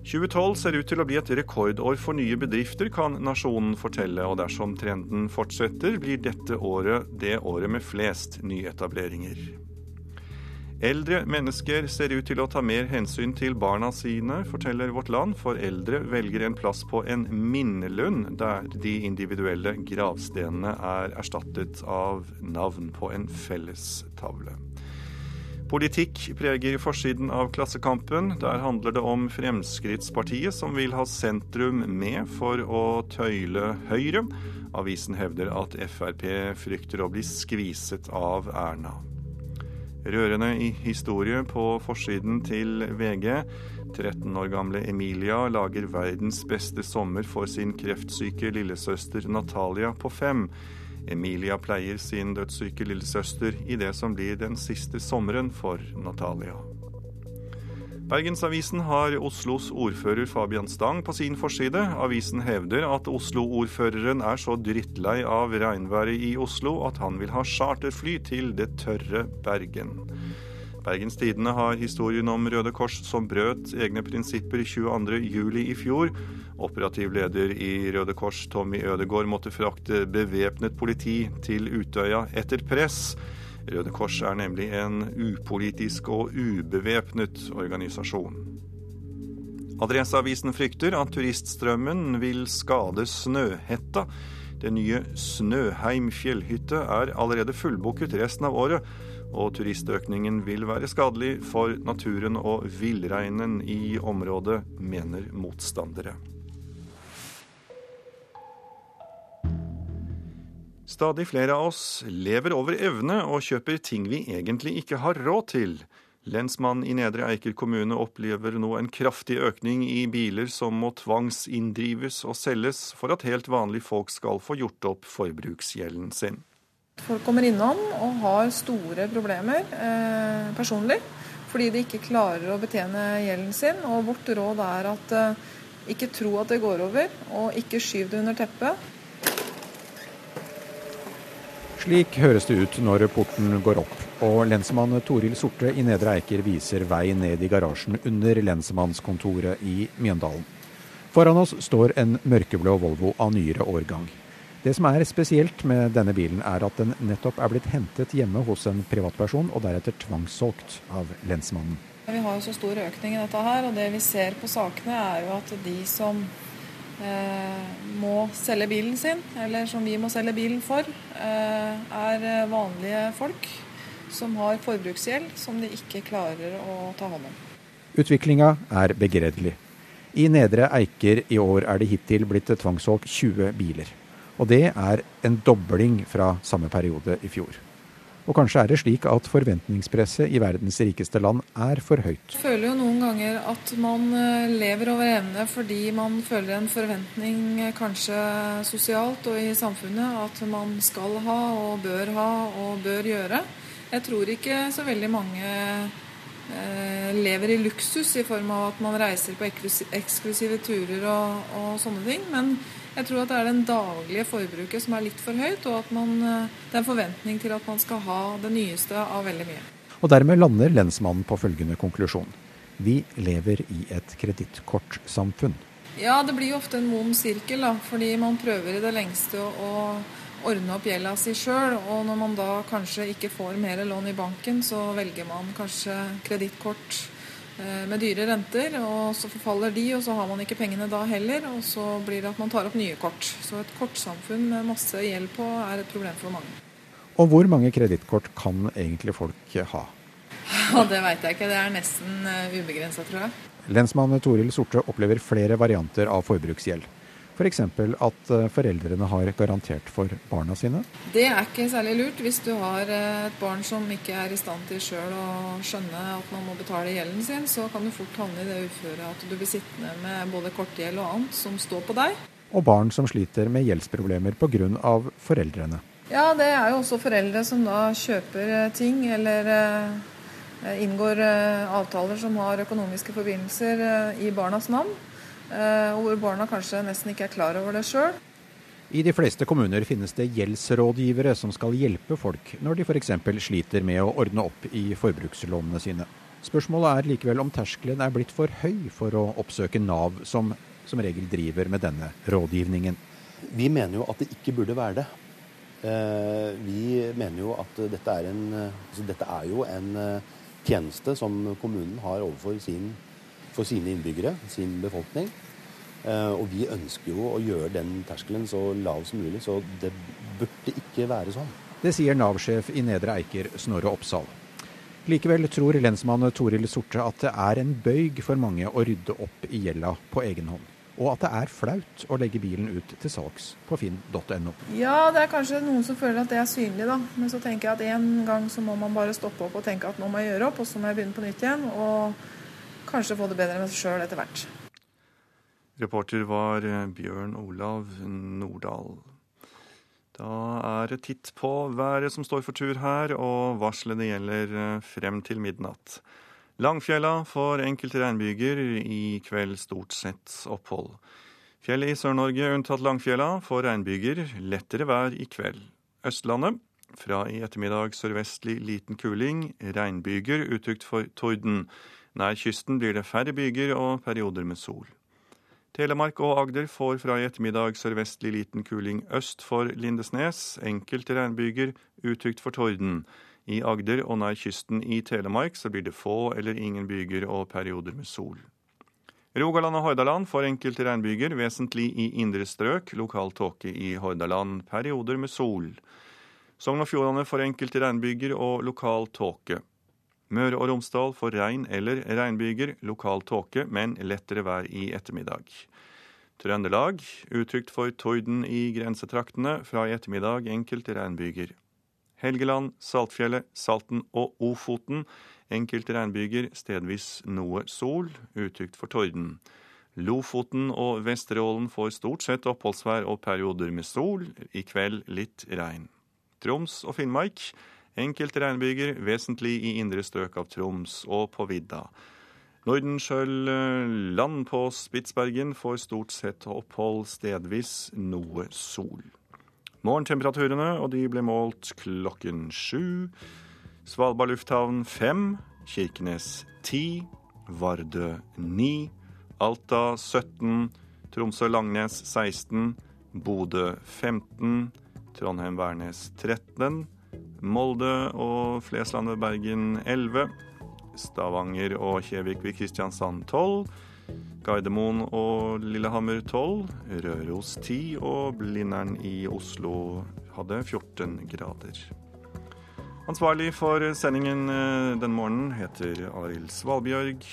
[SPEAKER 1] 2012 ser ut til å bli et rekordår for nye bedrifter, kan Nasjonen fortelle. Og dersom trenden fortsetter, blir dette året det året med flest nyetableringer. Eldre mennesker ser ut til å ta mer hensyn til barna sine, forteller Vårt Land, for eldre velger en plass på en minnelund, der de individuelle gravstenene er erstattet av navn på en fellestavle. Politikk preger forsiden av Klassekampen. Der handler det om Fremskrittspartiet, som vil ha sentrum med for å tøyle Høyre. Avisen hevder at Frp frykter å bli skviset av Erna. Rørende i historie på forsiden til VG. 13 år gamle Emilia lager verdens beste sommer for sin kreftsyke lillesøster Natalia på fem. Emilia pleier sin dødssyke lillesøster i det som blir den siste sommeren for Natalia. Bergensavisen har Oslos ordfører Fabian Stang på sin forside. Avisen hevder at Oslo-ordføreren er så drittlei av regnværet i Oslo at han vil ha charterfly til det tørre Bergen. Bergens Tidende har historien om Røde Kors som brøt egne prinsipper 22.07. i fjor, Operativ leder i Røde Kors, Tommy Ødegård, måtte frakte bevæpnet politi til Utøya etter press. Røde Kors er nemlig en upolitisk og ubevæpnet organisasjon. Adresseavisen frykter at turiststrømmen vil skade Snøhetta. Det nye Snøheim fjellhytte er allerede fullbooket resten av året, og turistøkningen vil være skadelig for naturen og villreinen i området, mener motstandere. Stadig flere av oss lever over evne og kjøper ting vi egentlig ikke har råd til. Lensmann i Nedre Eiker kommune opplever nå en kraftig økning i biler som må tvangsinndrives og selges for at helt vanlige folk skal få gjort opp forbruksgjelden sin.
[SPEAKER 54] Folk kommer innom og har store problemer eh, personlig fordi de ikke klarer å betjene gjelden sin. Og vårt råd er at eh, ikke tro at det går over, og ikke skyv det under teppet.
[SPEAKER 55] Slik høres det ut når porten går opp, og lensmann Toril Sorte i Nedre Eiker viser vei ned i garasjen under lensmannskontoret i Mjøndalen. Foran oss står en mørkeblå Volvo av nyere årgang. Det som er spesielt med denne bilen, er at den nettopp er blitt hentet hjemme hos en privatperson, og deretter tvangssolgt av lensmannen.
[SPEAKER 54] Vi har jo så stor økning i dette her, og det vi ser på sakene er jo at de som må selge bilen sin, eller som vi må selge bilen for, eh, er vanlige folk som har forbruksgjeld som de ikke klarer å ta hånd om.
[SPEAKER 55] Utviklinga er begredelig. I Nedre Eiker i år er det hittil blitt tvangssolgt 20 biler. Og det er en dobling fra samme periode i fjor. Og kanskje er det slik at forventningspresset i verdens rikeste land er for høyt.
[SPEAKER 54] Jeg føler jo noen ganger at man eh, lever over evne fordi man føler en forventning eh, kanskje sosialt og i samfunnet at man skal ha og bør ha og bør gjøre. Jeg tror ikke så veldig mange eh, lever i luksus i form av at man reiser på eksklusive turer og, og sånne ting. men jeg tror at det er den daglige forbruket som er litt for høyt, og at man, eh, det er en forventning til at man skal ha det nyeste av veldig mye.
[SPEAKER 55] Og dermed lander lensmannen på følgende konklusjon. Vi lever i et kredittkortsamfunn.
[SPEAKER 54] Ja, det blir jo ofte en mom sirkel, da, fordi man prøver i det lengste å ordne opp gjelda si sjøl. Og når man da kanskje ikke får mer lån i banken, så velger man kanskje kredittkort med dyre renter, og så forfaller de, og så har man ikke pengene da heller. Og så blir det at man tar opp nye kort. Så et kortsamfunn med masse gjeld på er et problem for mange.
[SPEAKER 14] Og hvor mange kredittkort kan egentlig folk ha?
[SPEAKER 54] Ja, Det veit jeg ikke. Det er nesten uh, ubegrensa, tror jeg.
[SPEAKER 14] Lensmann Toril Sorte opplever flere varianter av forbruksgjeld. F.eks. For at eh, foreldrene har garantert for barna sine.
[SPEAKER 54] Det er ikke særlig lurt hvis du har eh, et barn som ikke er i stand til sjøl å skjønne at man må betale gjelden sin, så kan du fort havne i det uføret at du blir sittende med både kortgjeld og annet som står på deg.
[SPEAKER 14] Og barn som sliter med gjeldsproblemer pga. foreldrene.
[SPEAKER 54] Ja, det er jo også foreldre som da kjøper eh, ting eller inngår avtaler som har økonomiske forbindelser i barnas navn. Eh, og hvor barna kanskje nesten ikke er klar over det sjøl.
[SPEAKER 14] I de fleste kommuner finnes det gjeldsrådgivere som skal hjelpe folk når de f.eks. sliter med å ordne opp i forbrukslånene sine. Spørsmålet er likevel om terskelen er blitt for høy for å oppsøke Nav, som som regel driver med denne rådgivningen.
[SPEAKER 56] Vi mener jo at det ikke burde være det. Eh, vi mener jo at dette er, en, altså dette er jo en eh, tjeneste som kommunen har overfor sin for sine innbyggere, sin befolkning. Eh, og vi ønsker jo å gjøre den terskelen så lav som mulig, så det burde ikke være sånn.
[SPEAKER 14] Det sier Nav-sjef i Nedre Eiker, Snorre Oppsal. Likevel tror lensmann Toril Sorte at det er en bøyg for mange å rydde opp i gjelda på egen hånd. Og at det er flaut å legge bilen ut til salgs på finn.no.
[SPEAKER 54] Ja, det er kanskje noen som føler at det er synlig, da. Men så tenker jeg at en gang så må man bare stoppe opp og tenke at nå må jeg gjøre opp, og så må jeg begynne på nytt igjen. og kanskje få det bedre med seg sjøl etter hvert.
[SPEAKER 1] Reporter var eh, Bjørn Olav Nordahl. Da er det titt på været som står for tur her, og varslene gjelder eh, frem til midnatt. Langfjella får enkelte regnbyger, i kveld stort sett opphold. Fjellet i Sør-Norge, unntatt Langfjella, får regnbyger, lettere vær i kveld. Østlandet fra i ettermiddag sørvestlig liten kuling, regnbyger utrygt for torden. Nær kysten blir det færre byger og perioder med sol. Telemark og Agder får fra i ettermiddag sørvestlig liten kuling øst for Lindesnes. Enkelte regnbyger utrygt for torden. I Agder og nær kysten i Telemark så blir det få eller ingen byger og perioder med sol. Rogaland og Hordaland får enkelte regnbyger, vesentlig i indre strøk. Lokal tåke i Hordaland. Perioder med sol. Sogn og Fjordane får enkelte regnbyger og lokal tåke. Møre og Romsdal får regn eller regnbyger, lokal tåke, men lettere vær i ettermiddag. Trøndelag utrygt for torden i grensetraktene, fra i ettermiddag enkelte regnbyger. Helgeland, Saltfjellet, Salten og Ofoten enkelte regnbyger, stedvis noe sol, utrygt for torden. Lofoten og Vesterålen får stort sett oppholdsvær og perioder med sol, i kveld litt regn. Troms og Finnmark Enkelte regnbyger, vesentlig i indre strøk av Troms og på vidda. Nordenskjøll eh, på Spitsbergen får stort sett opphold, stedvis noe sol. Morgentemperaturene, og de ble målt klokken sju. Svalbard lufthavn fem. Kirkenes ti. Vardø ni. Alta 17. Tromsø-Langnes 16. Bodø 15. Trondheim-Værnes 13. Molde og Flesland ved Bergen 11. Stavanger og Kjevik ved Kristiansand 12. Gardermoen og Lillehammer 12. Røros 10. Og Blindern i Oslo hadde 14 grader. Ansvarlig for sendingen eh, den morgenen heter Arild Svalbjørg.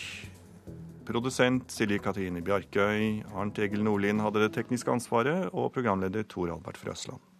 [SPEAKER 1] Produsent Silje Katrine Bjarkøy. Arnt Egil Nordlien hadde det tekniske ansvaret, og programleder Tor Albert Frøsland.